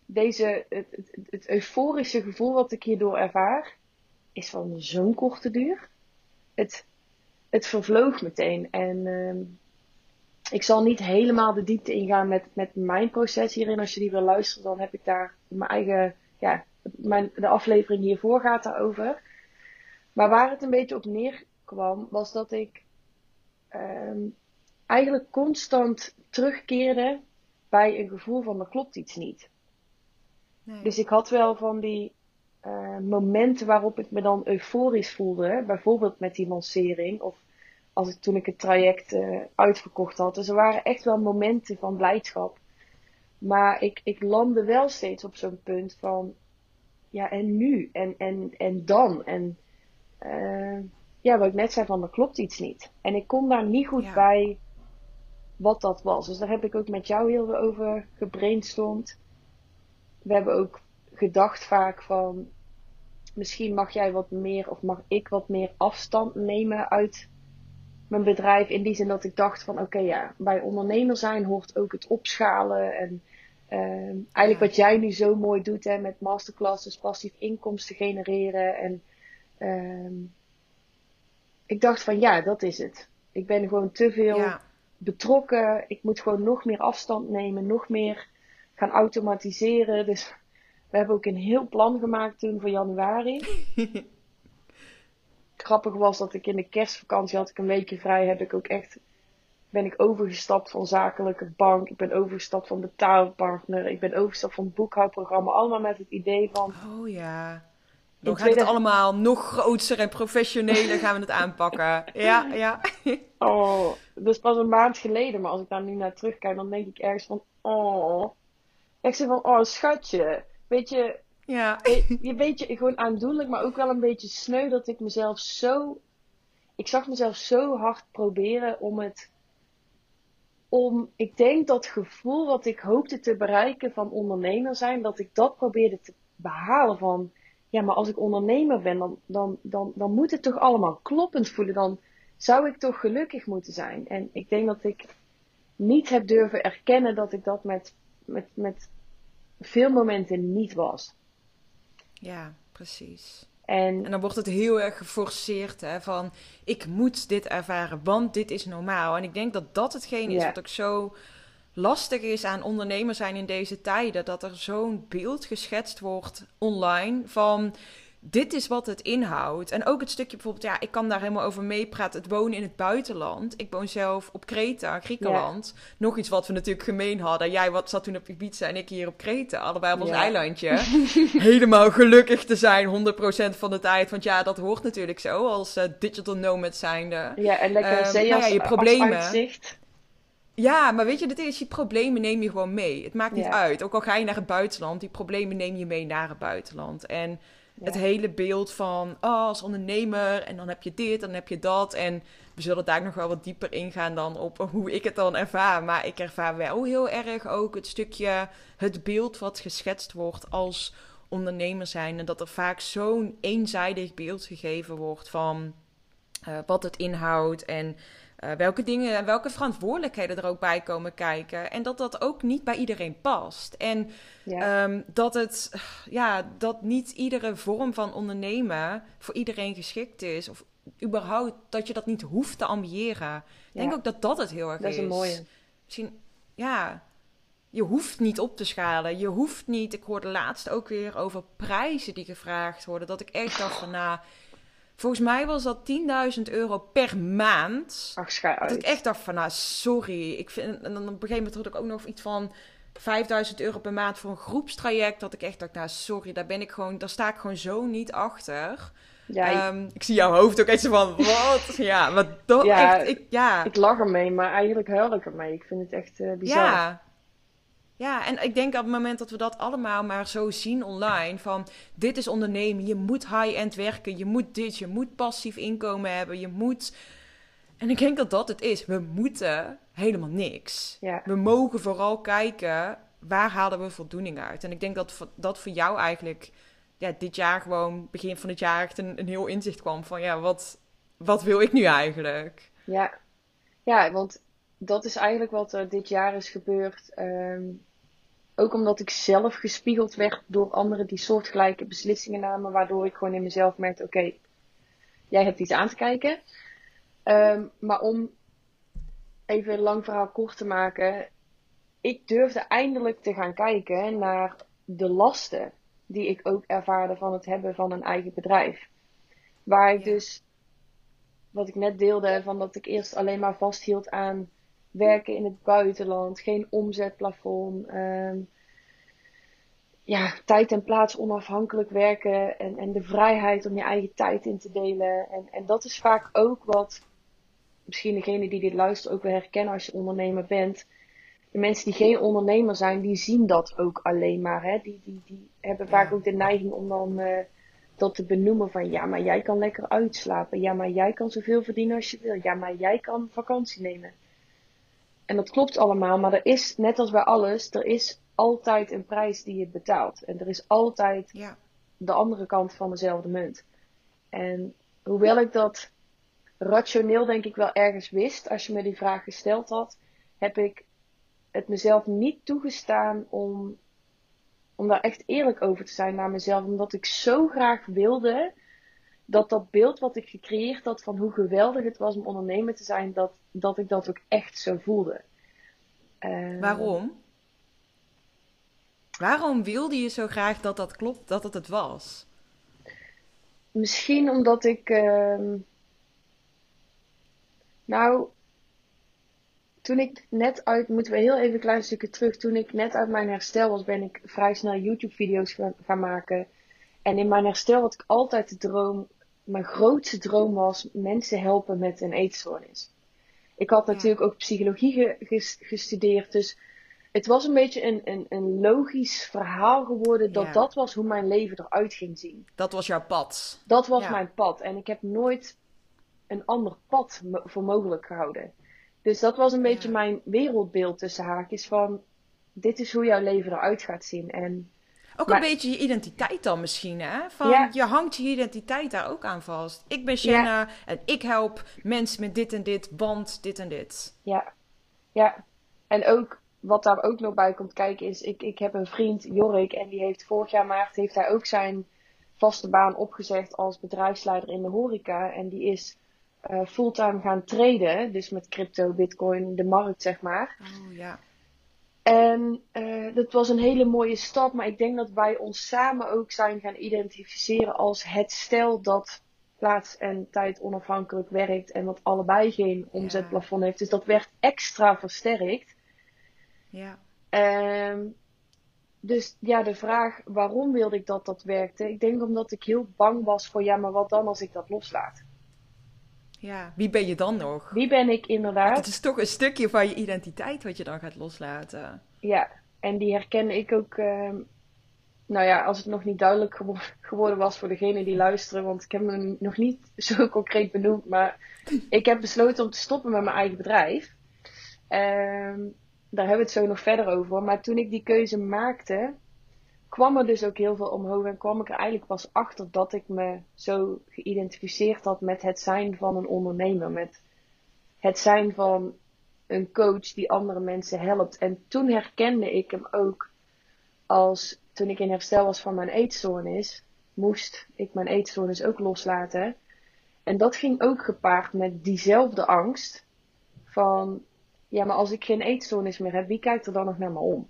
C: deze, het, het, het euforische gevoel wat ik hierdoor ervaar, is van zo'n korte duur. Het, het vervloog meteen. En uh, ik zal niet helemaal de diepte ingaan met, met mijn proces hierin. Als je die wil luisteren, dan heb ik daar mijn eigen, ja, mijn, de aflevering hiervoor gaat daarover. Maar waar het een beetje op neerkwam, was dat ik um, eigenlijk constant terugkeerde bij een gevoel van er klopt iets niet. Nee. Dus ik had wel van die uh, momenten waarop ik me dan euforisch voelde. Bijvoorbeeld met die lancering of als ik, toen ik het traject uh, uitverkocht had. Dus er waren echt wel momenten van blijdschap. Maar ik, ik landde wel steeds op zo'n punt van, ja en nu? En, en, en dan? En uh, ja, wat ik net zei van, er klopt iets niet. En ik kon daar niet goed ja. bij wat dat was. Dus daar heb ik ook met jou heel veel over gebrainstormd. We hebben ook gedacht vaak van misschien mag jij wat meer of mag ik wat meer afstand nemen uit mijn bedrijf. In die zin dat ik dacht van oké okay, ja, bij ondernemer zijn hoort ook het opschalen. En uh, eigenlijk wat jij nu zo mooi doet hè, met masterclasses, passief inkomsten genereren. En uh, ik dacht van ja, dat is het. Ik ben gewoon te veel ja. Betrokken. Ik moet gewoon nog meer afstand nemen, nog meer gaan automatiseren. Dus we hebben ook een heel plan gemaakt toen voor januari. Grappig was dat ik in de kerstvakantie had ik een weekje vrij. Heb ik ook echt ben ik overgestapt van zakelijke bank. Ik ben overgestapt van betaalpartner. Ik ben overgestapt van boekhoudprogramma. Allemaal met het idee van.
B: Oh ja. Dan gaat het allemaal nog groter en professioneler gaan we het aanpakken. Ja, ja.
C: Oh, dus pas een maand geleden. Maar als ik daar nu naar terugkijk, dan denk ik ergens van, oh. Ik zeg van, oh schatje, weet je,
B: ja.
C: je weet je, gewoon aandoenlijk, maar ook wel een beetje sneu dat ik mezelf zo, ik zag mezelf zo hard proberen om het, om, ik denk dat gevoel wat ik hoopte te bereiken van ondernemer zijn, dat ik dat probeerde te behalen van, ja, maar als ik ondernemer ben, dan, dan, dan, dan moet het toch allemaal kloppend voelen, dan zou ik toch gelukkig moeten zijn. En ik denk dat ik niet heb durven erkennen dat ik dat met, met, met veel momenten niet was.
B: Ja, precies.
C: En,
B: en dan wordt het heel erg geforceerd, hè, van ik moet dit ervaren, want dit is normaal. En ik denk dat dat hetgeen is wat ook zo lastig is aan ondernemers zijn in deze tijden. Dat er zo'n beeld geschetst wordt online van dit is wat het inhoudt. En ook het stukje bijvoorbeeld, ja, ik kan daar helemaal over meepraten. Het wonen in het buitenland. Ik woon zelf op Kreta, Griekenland. Nog iets wat we natuurlijk gemeen hadden. Jij wat, zat toen op Ibiza en ik hier op Kreta. Allebei op ons eilandje. Helemaal gelukkig te zijn, 100% van de tijd. Want ja, dat hoort natuurlijk zo als uh, digital nomad zijnde.
C: Ja, en lekker um, zee nou ja, je problemen.
B: Ja, maar weet je, dit is, je problemen neem je gewoon mee. Het maakt niet uit. Ook al ga je naar het buitenland, die problemen neem je mee naar het buitenland. En het hele beeld van oh, als ondernemer en dan heb je dit en dan heb je dat. En we zullen daar nog wel wat dieper ingaan dan op hoe ik het dan ervaar. Maar ik ervaar wel heel erg ook het stukje, het beeld wat geschetst wordt als ondernemer zijn. En dat er vaak zo'n eenzijdig beeld gegeven wordt van uh, wat het inhoudt en uh, welke dingen en welke verantwoordelijkheden er ook bij komen kijken. En dat dat ook niet bij iedereen past. En ja. um, dat het, ja, dat niet iedere vorm van ondernemen voor iedereen geschikt is. Of überhaupt dat je dat niet hoeft te ambiëren. Ik denk ook dat dat het heel erg is.
C: Dat is een mooie.
B: Misschien, ja, je hoeft niet op te schalen. Je hoeft niet. Ik hoorde laatst ook weer over prijzen die gevraagd worden. Dat ik echt dacht van, nou Volgens mij was dat 10.000 euro per maand.
C: Ach.
B: Dat ik echt dacht van, nou, sorry. Ik vind, en dan op een gegeven moment had ik ook nog iets van... 5000 euro per maand voor een groepstraject. Dat ik echt dacht, nou sorry, daar ben ik gewoon, daar sta ik gewoon zo niet achter.
C: Ja, ik-
B: Ehm, ik zie jouw hoofd ook echt zo van, wat? ja, dat
C: Ja,
B: echt, ik, ja.
C: ik lach ermee, maar eigenlijk huil ik ermee. Ik vind het echt eh, bizar.
B: Ja. Ja, en ik denk op het moment dat we dat allemaal maar zo zien online, van dit is ondernemen, je moet high-end werken, je moet dit, je moet passief inkomen hebben, je moet... En ik denk dat dat het is. We moeten helemaal niks.
C: Ja.
B: We mogen vooral kijken, waar halen we voldoening uit? En ik denk dat dat voor jou eigenlijk ja, dit jaar gewoon, begin van het jaar, echt een, een heel inzicht kwam van, ja, wat, wat wil ik nu eigenlijk?
C: Ja. ja, want dat is eigenlijk wat er dit jaar is gebeurd. Ehm, ook omdat ik zelf gespiegeld werd door anderen die soortgelijke beslissingen namen, waardoor ik gewoon in mezelf merkte: oké, jij hebt iets aan te kijken. Ehm, maar om even een lang verhaal kort te maken, ik durfde eindelijk te gaan kijken naar de lasten die ik ook ervaarde van het hebben van een eigen bedrijf. Waar ik dus, wat ik net deelde, van dat ik eerst alleen maar vasthield aan werken in het buitenland, geen omzetplafond, ehm, ja, tijd en plaats onafhankelijk werken en, en de vrijheid om je eigen tijd in te delen. En, en dat is vaak ook wat misschien degene die dit luistert ook wel herkennen als je ondernemer bent. De mensen die geen ondernemer zijn, die zien dat ook alleen maar. Hè? Die, die, die hebben vaak ook de neiging om dan eh, dat te benoemen van ja, maar jij kan lekker uitslapen. Ja, maar jij kan zoveel verdienen als je wil. Ja, maar jij kan vakantie nemen. En dat klopt allemaal, maar er is, net als bij alles, er is altijd een prijs die je betaalt. En er is altijd
B: Ja.
C: de andere kant van dezelfde munt. En hoewel ik dat rationeel denk ik wel ergens wist, als je me die vraag gesteld had, heb ik het mezelf niet toegestaan om, om daar echt eerlijk over te zijn naar mezelf. Omdat ik zo graag wilde dat dat beeld wat ik gecreëerd had van hoe geweldig het was om ondernemer te zijn, dat, dat ik dat ook echt zo voelde.
B: Waarom? Waarom wilde je zo graag dat dat klopt, dat het het was?
C: Misschien omdat ik. ehm, nou. Toen ik net uit. Moeten we heel even een klein stukje terug. Toen ik net uit mijn herstel was, ben ik vrij snel YouTube-video's gaan, gaan maken. En in mijn herstel had ik altijd de droom. Mijn grootste droom was mensen helpen met een eetstoornis. Ik had
B: Ja.
C: natuurlijk ook psychologie ge- ges- gestudeerd. Dus het was een beetje een, een, een logisch verhaal geworden. Dat
B: Ja.
C: dat was hoe mijn leven eruit ging zien.
B: Dat was jouw pad.
C: Dat was
B: Ja.
C: mijn pad. En ik heb nooit een ander pad voor mogelijk gehouden. Dus dat was een beetje
B: Ja.
C: mijn wereldbeeld tussen haakjes van... Dit is hoe jouw leven eruit gaat zien. En
B: Ook
C: Maar-
B: een beetje je identiteit dan misschien, hè? Van. Je hangt je identiteit daar ook aan vast. Ik ben Shanna en ik help mensen met dit en dit, want dit en dit.
C: ja, ja. En ook, wat daar ook nog bij komt kijken is... Ik, ik heb een vriend, Jorik, en die heeft vorig jaar maart... heeft hij ook zijn vaste baan opgezegd als bedrijfsleider in de horeca. En die is eh, fulltime gaan traden. Dus met crypto, bitcoin, de markt zeg maar.
B: Oh ja.
C: En eh, dat was een hele mooie stap, maar ik denk dat wij ons samen ook zijn gaan identificeren als het stel dat plaats en tijd onafhankelijk werkt en wat allebei geen omzetplafond heeft. Dus dat werd extra versterkt.
B: Ja.
C: Ehm, dus ja, de vraag waarom wilde ik dat dat werkte? Ik denk omdat ik heel bang was voor ja, maar wat dan als ik dat loslaat?
B: Ja. Wie ben je dan nog?
C: Wie ben ik inderdaad?
B: Het is toch een stukje van je identiteit wat je dan gaat loslaten.
C: Ja, en die herken ik ook. ehm, nou ja, als het nog niet duidelijk gewo- geworden was voor degene die luisteren, want ik heb me nog niet zo concreet benoemd, maar ik heb besloten om te stoppen met mijn eigen bedrijf. Ehm, daar hebben we het zo nog verder over. Maar toen ik die keuze maakte, kwam er dus ook heel veel omhoog en kwam ik er eigenlijk pas achter dat ik me zo geïdentificeerd had met het zijn van een ondernemer, met het zijn van een coach die andere mensen helpt. En toen herkende ik hem ook als toen ik in herstel was van mijn eetstoornis, moest ik mijn eetstoornis ook loslaten. En dat ging ook gepaard met diezelfde angst van, ja, maar als ik geen eetstoornis meer heb, wie kijkt er dan nog naar me om?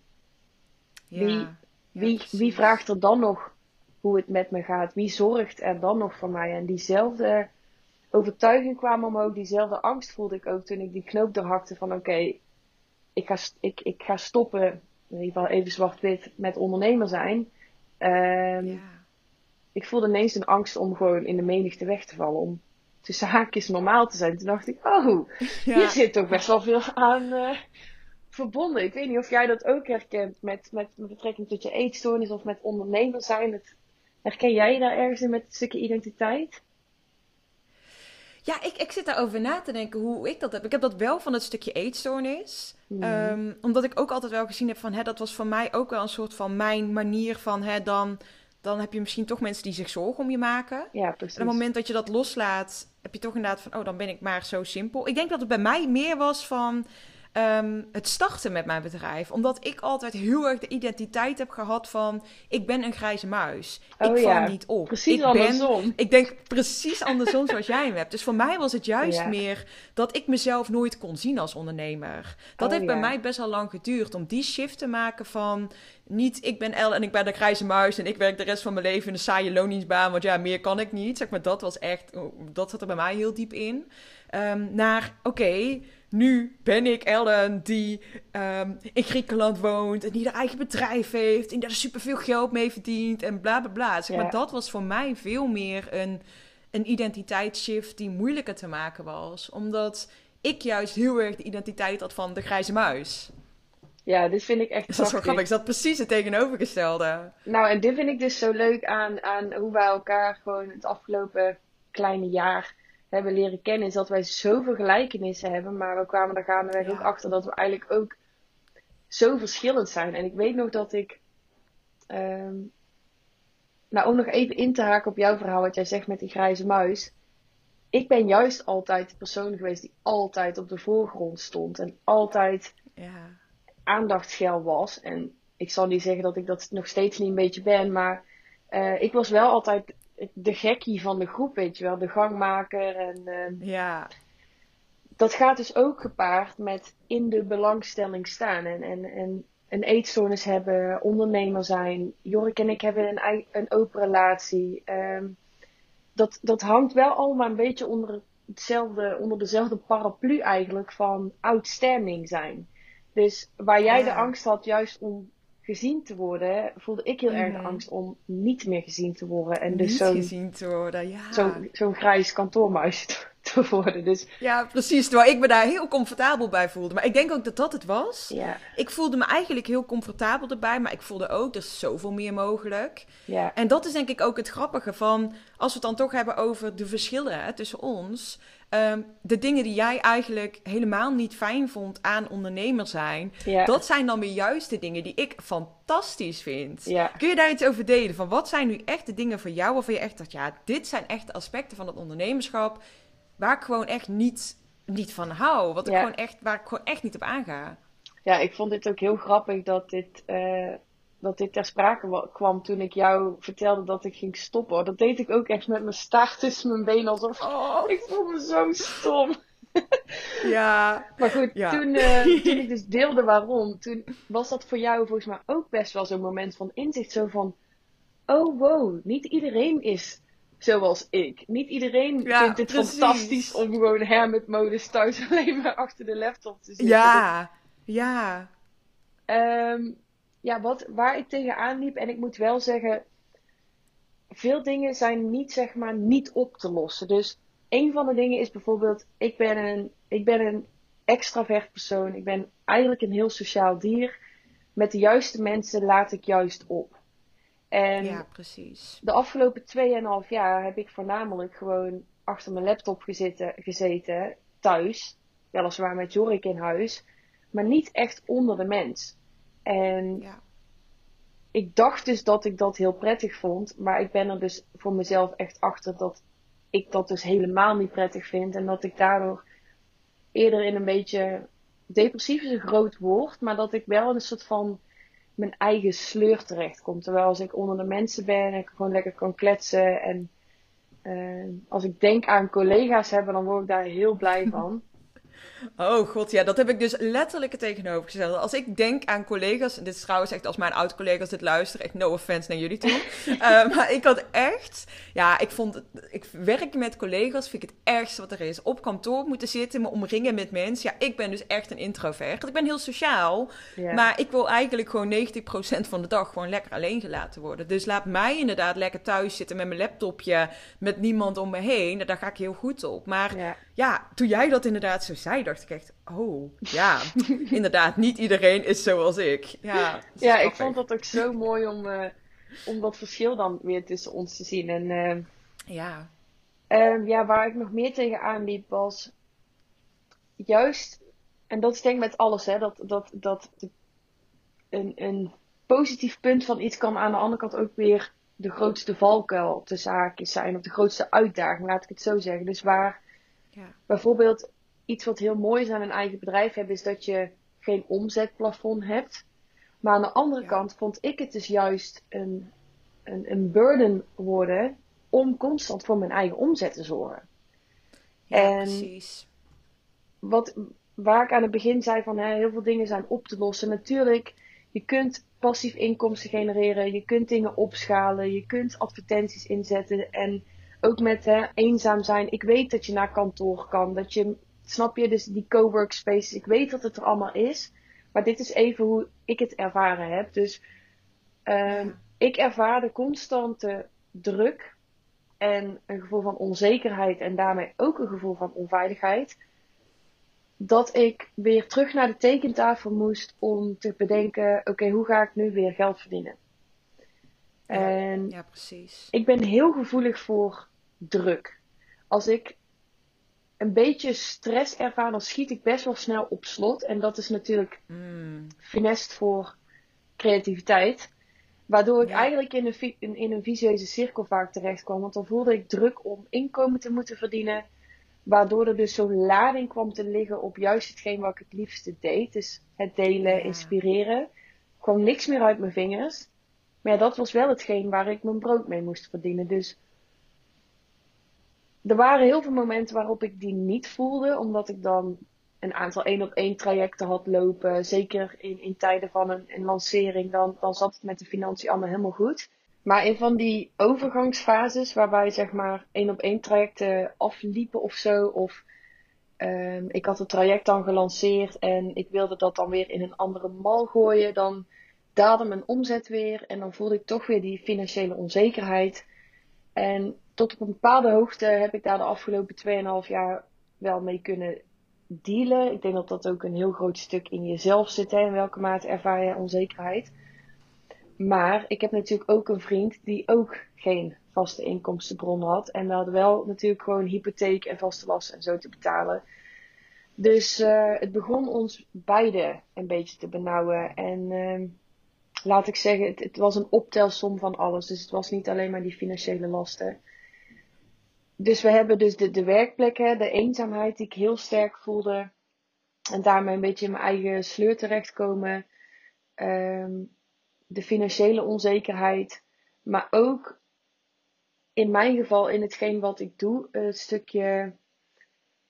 B: Ja.
C: Wie- Wie, wie vraagt er dan nog hoe het met me gaat? Wie zorgt er dan nog voor mij? En diezelfde overtuiging kwam omhoog, diezelfde angst voelde ik ook toen ik die knoop doorhakte van oké, ik, ga, ik, ik ga stoppen in ieder geval even zwart-wit met ondernemer zijn. Ehm,
B: Ja.
C: Ik voelde ineens een angst om gewoon in de menigte weg te vallen. Om tussen haakjes normaal te zijn. Toen dacht ik, oh,
B: Ja.
C: hier zit toch best wel veel aan eh, verbonden. Ik weet niet of jij dat ook herkent met, met, met betrekking tot je eetstoornis of met ondernemer zijn. Het, herken jij je daar ergens in met het stukje identiteit?
B: Ja, ik, ik zit daarover na te denken hoe ik dat heb. Ik heb dat wel van het stukje eetstoornis. Ehm, omdat ik ook altijd wel gezien heb van... Hè, dat was voor mij ook wel een soort van mijn manier van... Hè, dan, dan heb je misschien toch mensen die zich zorgen om je maken.
C: ja, precies.
B: En op het moment dat je dat loslaat... heb je toch inderdaad van... oh, dan ben ik maar zo simpel. Ik denk dat het bij mij meer was van... ehm, het starten met mijn bedrijf. Omdat ik altijd heel erg de identiteit heb gehad van... ik ben een grijze muis.
C: Oh
B: ik val
C: ja,
B: niet op.
C: Precies
B: ik ben
C: andersom.
B: ik denk precies andersom zoals jij hem hebt. Dus voor mij was het juist
C: Ja.
B: meer dat ik mezelf nooit kon zien als ondernemer. Dat
C: Oh,
B: heeft bij mij best wel lang geduurd om die shift te maken van niet ik ben El en ik ben de grijze muis en ik werk de rest van mijn leven in een saaie loningsbaan, want ja, meer kan ik niet. Zeg maar, dat was echt, oh, dat zat er bij mij heel diep in. Ehm, naar, oké, nu ben ik Ellen die ehm, in Griekenland woont en die haar eigen bedrijf heeft en daar superveel geld mee verdient en bla bla bla. Zeg maar,
C: Ja.
B: dat was voor mij veel meer een, een identiteitsshift die moeilijker te maken was. Omdat ik juist heel erg de identiteit had van de grijze muis.
C: Ja, dit vind ik echt
B: Dus dat is wel grappig. Is dat precies het tegenovergestelde?
C: Nou, en dit vind ik dus zo leuk aan, aan hoe wij elkaar gewoon het afgelopen kleine jaar hebben leren kennen. Is dat wij zoveel gelijkenissen hebben, maar we kwamen er gaandeweg
B: Ja.
C: ook achter dat we eigenlijk ook zo verschillend zijn. En ik weet nog dat ik. ehm, nou, om nog even in te haken op jouw verhaal, wat jij zegt met die grijze muis. Ik ben juist altijd de persoon geweest die altijd op de voorgrond stond. En altijd
B: Ja.
C: aandachtsgel was. En ik zal niet zeggen dat ik dat nog steeds niet een beetje ben, maar eh, ik was wel altijd de gekkie van de groep, weet je wel, de gangmaker. En eh,
B: Ja.
C: dat gaat dus ook gepaard met in de belangstelling staan en, en, en een eetstoornis hebben, ondernemer zijn. Jorik en ik hebben een, een open relatie. Ehm, dat, dat hangt wel allemaal een beetje onder, hetzelfde, onder dezelfde paraplu eigenlijk van outstanding zijn. Dus waar jij
B: Ja.
C: de angst had juist om gezien te worden, voelde ik heel erg de
B: Mhm.
C: angst om niet meer gezien te worden. En dus zo'n
B: gezien te worden, ja.
C: zo'n zo'n grijs kantoormuisje te, worden. Dus
B: Ja, precies. Terwijl ik me daar heel comfortabel bij voelde. Maar ik denk ook dat dat het was.
C: ja,
B: Ik voelde me eigenlijk heel comfortabel erbij. Maar ik voelde ook, er is zoveel meer mogelijk.
C: ja,
B: En dat is denk ik ook het grappige van, als we het dan toch hebben over de verschillen hè, tussen ons. ehm, de dingen die jij eigenlijk helemaal niet fijn vond aan ondernemer zijn.
C: ja.
B: Dat zijn dan weer juist de dingen die ik fantastisch vind.
C: Ja.
B: Kun je daar iets over delen? Van wat zijn nu echt de dingen voor jou waarvan je echt dacht, ja, dit zijn echt de aspecten van het ondernemerschap waar ik gewoon echt niet, niet van hou. Wat ik
C: Ja.
B: gewoon echt, waar ik gewoon echt niet op aanga.
C: Ja, ik vond dit ook heel grappig dat dit, eh, dat dit ter sprake wa- kwam toen ik jou vertelde dat ik ging stoppen. Dat deed ik ook echt met mijn staart tussen mijn benen alsof
B: Oh,
C: ik voel me zo stom.
B: ja.
C: Maar goed,
B: Ja.
C: toen, eh, toen ik dus deelde waarom, toen was dat voor jou volgens mij ook best wel zo'n moment van inzicht. Zo van, oh wow, niet iedereen is zoals ik. Niet iedereen
B: Ja,
C: vindt het
B: precies.
C: fantastisch om gewoon hermit-modus thuis alleen maar achter de laptop te zitten.
B: Ja, ja.
C: Ehm, ja, wat, waar ik tegenaan liep, en ik moet wel zeggen, veel dingen zijn niet, zeg maar, niet op te lossen. Dus een van de dingen is bijvoorbeeld, ik ben een, ik ben een extravert persoon. Ik ben eigenlijk een heel sociaal dier. Met de juiste mensen laat ik juist op. En
B: Ja, precies.
C: de afgelopen 2,5 jaar heb ik voornamelijk gewoon achter mijn laptop gezeten, gezeten thuis. Weliswaar met Jorik in huis. Maar niet echt onder de mens. En
B: Ja.
C: ik dacht dus dat ik dat heel prettig vond. Maar ik ben er dus voor mezelf echt achter dat ik dat dus helemaal niet prettig vind. En dat ik daardoor eerder in een beetje depressief is een groot woord. Maar dat ik wel een soort van mijn eigen sleur terechtkom. Terwijl als ik onder de mensen ben en ik gewoon lekker kan kletsen. En eh, als ik denk aan collega's hebben, dan word ik daar heel blij van.
B: Oh god, ja, dat heb ik dus letterlijk het tegenovergestelde. Als ik denk aan collega's, dit is trouwens echt als mijn oud-collega's dit luisteren, echt no offense naar jullie toe. uh, maar ik had echt, ja, ik vond, ik werk met collega's, vind ik het ergste wat er is. Op kantoor moeten zitten, me omringen met mensen. Ja, ik ben dus echt een introvert. Ik ben heel sociaal, maar ik wil eigenlijk gewoon 90% van de dag gewoon lekker alleen gelaten worden. Dus laat mij inderdaad lekker thuis zitten met mijn laptopje, met niemand om me heen. Daar ga ik heel goed op. Maar ja toen jij dat inderdaad zo zei, dacht ik echt, oh ja, inderdaad, niet iedereen is zoals ik. Ja,
C: ja ik vond dat ook zo mooi om, uh, om dat verschil dan weer tussen ons te zien. En uh, ja. Uh, ja, waar ik nog meer tegenaan liep was juist, en dat is denk ik met alles, hè, dat, dat, dat een, een positief punt van iets kan aan de andere kant ook weer de grootste valkuil de zaakjes zijn, of de grootste uitdaging, laat ik het zo zeggen. Dus waar ja. bijvoorbeeld iets wat heel mooi is aan een eigen bedrijf hebben, is dat je geen omzetplafond hebt. Maar aan de andere kant vond ik het dus juist een, een, een burden worden om constant voor mijn eigen omzet te zorgen.
B: Ja, en precies.
C: Wat, waar ik aan het begin zei van hè, heel veel dingen zijn op te lossen. Natuurlijk, je kunt passief inkomsten genereren, je kunt dingen opschalen, je kunt advertenties inzetten en ook met hè, eenzaam zijn. Ik weet dat je naar kantoor kan, dat je Snap je? Dus die coworkspaces. Ik weet dat het er allemaal is. Maar dit is even hoe ik het ervaren heb. Dus uh, ik ervaarde constante druk. En een gevoel van onzekerheid. En daarmee ook een gevoel van onveiligheid. Dat ik weer terug naar de tekentafel moest om te bedenken: oké, hoe ga ik nu weer geld verdienen? En
B: ja, precies.
C: Ik ben heel gevoelig voor druk. Als ik een beetje stress ervaar, dan schiet ik best wel snel op slot. En dat is natuurlijk mm. finest voor creativiteit. Waardoor ik eigenlijk in een, in, in een vicieuze cirkel vaak terecht kwam. Want dan voelde ik druk om inkomen te moeten verdienen. Waardoor er dus zo'n lading kwam te liggen op juist hetgeen wat ik het liefste deed. Dus het delen, inspireren. Er kwam niks meer uit mijn vingers. Maar ja, dat was wel hetgeen waar ik mijn brood mee moest verdienen. Dus er waren heel veel momenten waarop ik die niet voelde, omdat ik dan een aantal één op één trajecten had lopen. Zeker in, in tijden van een, lancering, dan, dan zat het met de financiën allemaal helemaal goed. Maar in van die overgangsfases, waarbij zeg maar één op één trajecten afliepen of zo, of um, ik had het traject dan gelanceerd en ik wilde dat dan weer in een andere mal gooien, dan daalde mijn omzet weer en dan voelde ik toch weer die financiële onzekerheid. En tot op een bepaalde hoogte heb ik daar de afgelopen 2,5 jaar wel mee kunnen dealen. Ik denk dat dat ook een heel groot stuk in jezelf zit. Hè? In welke mate ervaar je onzekerheid? Maar ik heb natuurlijk ook een vriend die ook geen vaste inkomstenbron had. En we hadden wel natuurlijk gewoon hypotheek en vaste lasten en zo te betalen. Dus uh, het begon ons beiden een beetje te benauwen. En uh, laat ik zeggen, het, het, was een optelsom van alles. Dus het was niet alleen maar die financiële lasten dus we hebben dus de, de werkplek, hè, de eenzaamheid die ik heel sterk voelde. En daarmee een beetje in mijn eigen sleur terechtkomen. Um, de financiële onzekerheid. Maar ook in mijn geval, in hetgeen wat ik doe, een stukje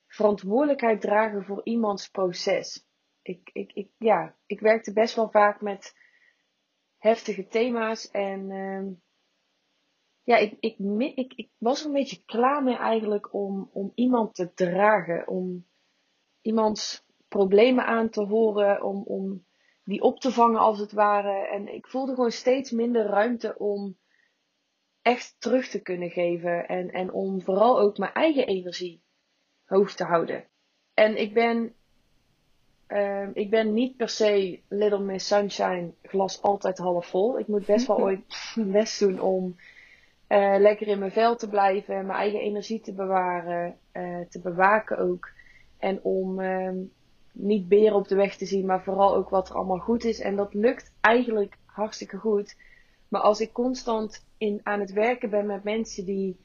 C: verantwoordelijkheid dragen voor iemands proces. Ik, ik, ik, ja, ik werkte best wel vaak met heftige thema's en um, ja, ik, ik, ik, ik was er een beetje klaar mee eigenlijk om, om iemand te dragen. Om iemands problemen aan te horen. Om, om die op te vangen als het ware. En ik voelde gewoon steeds minder ruimte om echt terug te kunnen geven. En, en om vooral ook mijn eigen energie hoog te houden. En ik ben, uh, ik ben niet per se Little Miss Sunshine glas altijd half vol. Ik moet best wel ooit best doen om uh, lekker in mijn vel te blijven, mijn eigen energie te bewaren, uh, te bewaken ook. En om uh, niet beren op de weg te zien, maar vooral ook wat er allemaal goed is. En dat lukt eigenlijk hartstikke goed. Maar als ik constant in, aan het werken ben met mensen die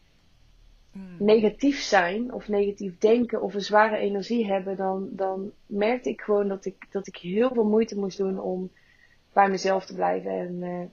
C: hmm. negatief zijn, of negatief denken, of een zware energie hebben, dan, dan merkte ik gewoon dat ik, dat ik heel veel moeite moest doen om bij mezelf te blijven. En uh,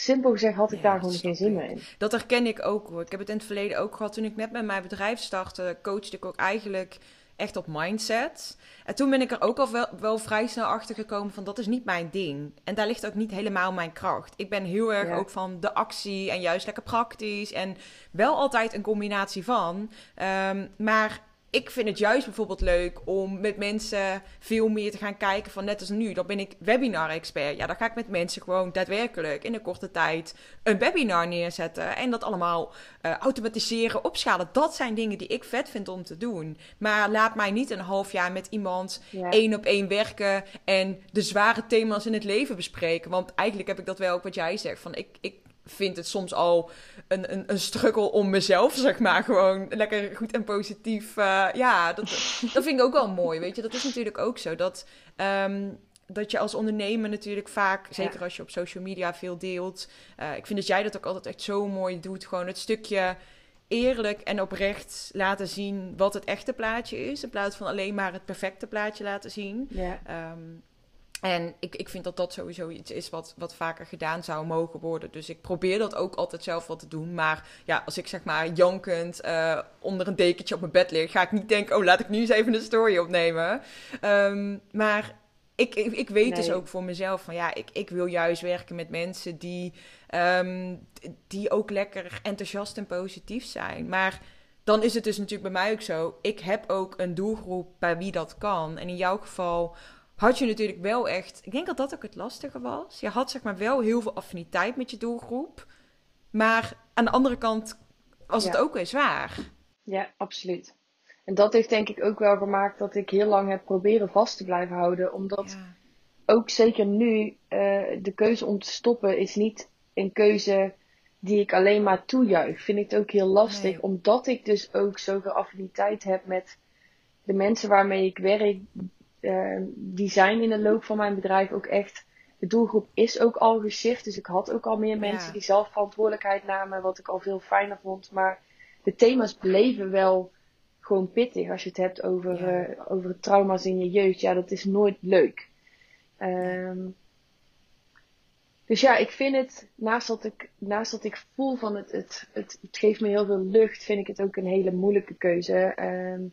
C: simpel gezegd had ik daar gewoon geen zin meer in.
B: Dat herken ik ook hoor. Ik heb het in het verleden ook gehad. Toen ik net met mijn bedrijf startte, coachte ik ook eigenlijk echt op mindset. En toen ben ik er ook al wel, wel vrij snel achter gekomen van dat is niet mijn ding. En daar ligt ook niet helemaal mijn kracht. Ik ben heel erg ook van de actie en juist lekker praktisch. En wel altijd een combinatie van. Ehm, maar ik vind het juist bijvoorbeeld leuk om met mensen veel meer te gaan kijken van net als nu. Dan ben ik webinar-expert. Ja, dan ga ik met mensen gewoon daadwerkelijk in een korte tijd een webinar neerzetten. En dat allemaal uh, automatiseren, opschalen. Dat zijn dingen die ik vet vind om te doen. Maar laat mij niet een half jaar met iemand één op één werken en de zware thema's in het leven bespreken. Want eigenlijk heb ik dat wel ook wat jij zegt. Van ik, ik vind het soms al een, een, een struggle om mezelf, zeg maar, gewoon lekker goed en positief. Uh, ja, dat, dat vind ik ook wel mooi, weet je. Dat is natuurlijk ook zo. Dat, um, dat je als ondernemer natuurlijk vaak, zeker als je op social media veel deelt. Uh, ik vind dat jij dat ook altijd echt zo mooi doet. Gewoon het stukje eerlijk en oprecht laten zien wat het echte plaatje is. In plaats van alleen maar het perfecte plaatje laten zien.
C: Ja.
B: Um, en ik, ik vind dat dat sowieso iets is wat, wat vaker gedaan zou mogen worden. Dus ik probeer dat ook altijd zelf wat te doen. Maar ja, als ik zeg maar jankend uh, onder een dekentje op mijn bed lig, ga ik niet denken: oh, laat ik nu eens even een story opnemen. Um, maar ik, ik, ik weet dus ook voor mezelf van ja, ik, ik wil juist werken met mensen die, um, die ook lekker enthousiast en positief zijn. Maar dan is het dus natuurlijk bij mij ook zo. Ik heb ook een doelgroep bij wie dat kan. En in jouw geval had je natuurlijk wel echt. Ik denk dat dat ook het lastige was. Je had zeg maar wel heel veel affiniteit met je doelgroep. Maar aan de andere kant was het ook weer zwaar.
C: Ja, absoluut. En dat heeft denk ik ook wel gemaakt dat ik heel lang heb proberen vast te blijven houden. Omdat ook zeker nu uh, de keuze om te stoppen is niet een keuze die ik alleen maar toejuich. Vind ik het ook heel lastig. Omdat ik dus ook zoveel affiniteit heb met de mensen waarmee ik werk uh, die zijn in de loop van mijn bedrijf ook echt. De doelgroep is ook al geshift. Dus ik had ook al meer mensen die zelf verantwoordelijkheid namen. Wat ik al veel fijner vond. Maar de thema's bleven wel gewoon pittig. Als je het hebt over, ja. uh, over trauma's in je jeugd. Ja, dat is nooit leuk. Um, dus ja, ik vind het, naast dat ik, naast dat ik voel van het, het, het, het geeft me heel veel lucht, vind ik het ook een hele moeilijke keuze. Um,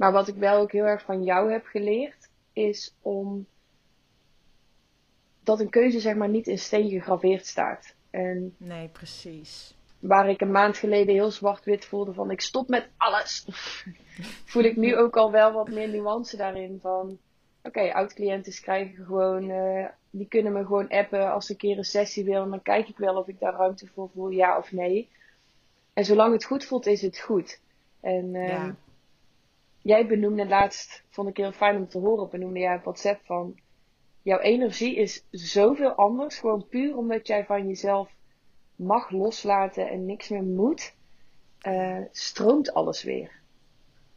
C: maar wat ik wel ook heel erg van jou heb geleerd, is om dat een keuze zeg maar niet in steen gegraveerd staat. En
B: nee, precies.
C: Waar ik een maand geleden heel zwart-wit voelde van ik stop met alles. voel ik nu ook al wel wat meer nuance daarin van oké, okay, oud-cliënten krijgen gewoon, uh, die kunnen me gewoon appen als ze een keer een sessie wil. En dan kijk ik wel of ik daar ruimte voor voel, ja of nee. En zolang het goed voelt, is het goed. En uh, ja jij benoemde laatst, vond ik heel fijn om te horen, benoemde jij op WhatsApp van jouw energie is zoveel anders. Gewoon puur omdat jij van jezelf mag loslaten en niks meer moet, uh, stroomt alles weer.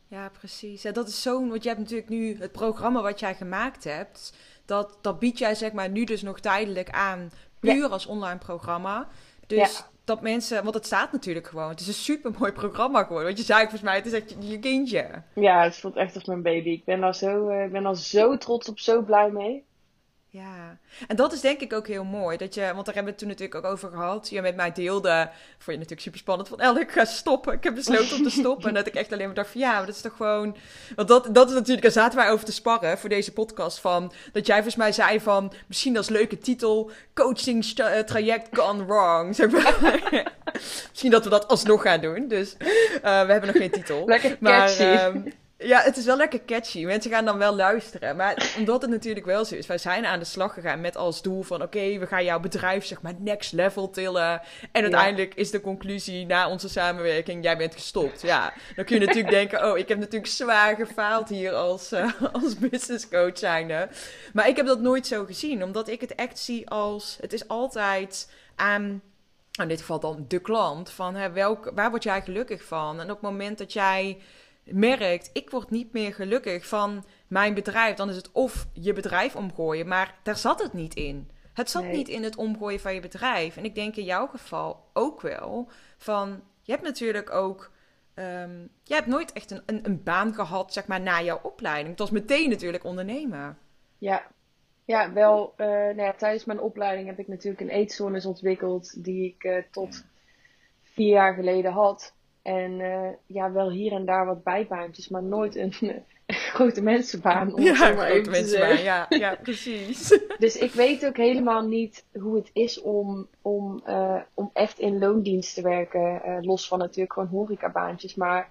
B: Ja, precies. Ja, dat is zo'n. Want je hebt natuurlijk nu het programma wat jij gemaakt hebt. Dat, dat bied jij zeg maar nu dus nog tijdelijk aan. Puur als online programma. Dus dat mensen, want het staat natuurlijk gewoon. Het is een super mooi programma geworden. Want je zei volgens mij, het is echt je kindje.
C: Ja, het voelt echt als mijn baby. Ik ben daar zo, uh, ben daar zo trots op, zo blij mee.
B: Ja, en dat is denk ik ook heel mooi. Dat je, want daar hebben we het toen natuurlijk ook over gehad. Je met mij deelde, vond je natuurlijk super spannend. Van, El, ik ga stoppen. Ik heb besloten om te stoppen. en dat ik echt alleen maar dacht van, ja, maar dat is toch gewoon... Want dat, dat is natuurlijk, daar zaten wij over te sparren voor deze podcast. Van, dat jij volgens mij zei van, misschien als leuke titel... Coaching uh, traject gone wrong. Zeg maar. misschien dat we dat alsnog gaan doen. Dus uh, we hebben nog geen titel.
C: Lekker catchy. Maar, um,
B: ja, het is wel lekker catchy. Mensen gaan dan wel luisteren. Maar omdat het natuurlijk wel zo is, wij zijn aan de slag gegaan met als doel van: oké, we gaan jouw bedrijf zeg maar next level tillen. En uiteindelijk is de conclusie na onze samenwerking: jij bent gestopt. Ja, dan kun je natuurlijk denken: oh, ik heb natuurlijk zwaar gefaald hier als, uh, als business coach zijnde. Maar ik heb dat nooit zo gezien, omdat ik het echt zie als: het is altijd aan. In dit geval dan de klant, van hè, welk, waar word jij gelukkig van? En op het moment dat jij merkt, ik word niet meer gelukkig van mijn bedrijf, dan is het of je bedrijf omgooien, maar daar zat het niet in. Het zat niet in het omgooien van je bedrijf. En ik denk in jouw geval ook wel van, je hebt natuurlijk ook, um, je hebt nooit echt een, een, een, baan gehad, zeg maar, na jouw opleiding. Het was meteen natuurlijk ondernemen.
C: Ja, ja wel, uh, nou ja, tijdens mijn opleiding heb ik natuurlijk een eetstoornis ontwikkeld die ik uh, tot vier jaar geleden had. En uh, ja, wel hier en daar wat bijbaantjes, maar nooit een, grote mensenbaan. Om
B: ja,
C: maar
B: grote mensenbaan, ja, ja, precies.
C: dus ik weet ook helemaal niet hoe het is om, om, uh, om echt in loondienst te werken. Uh, los van natuurlijk gewoon horecabaantjes. Maar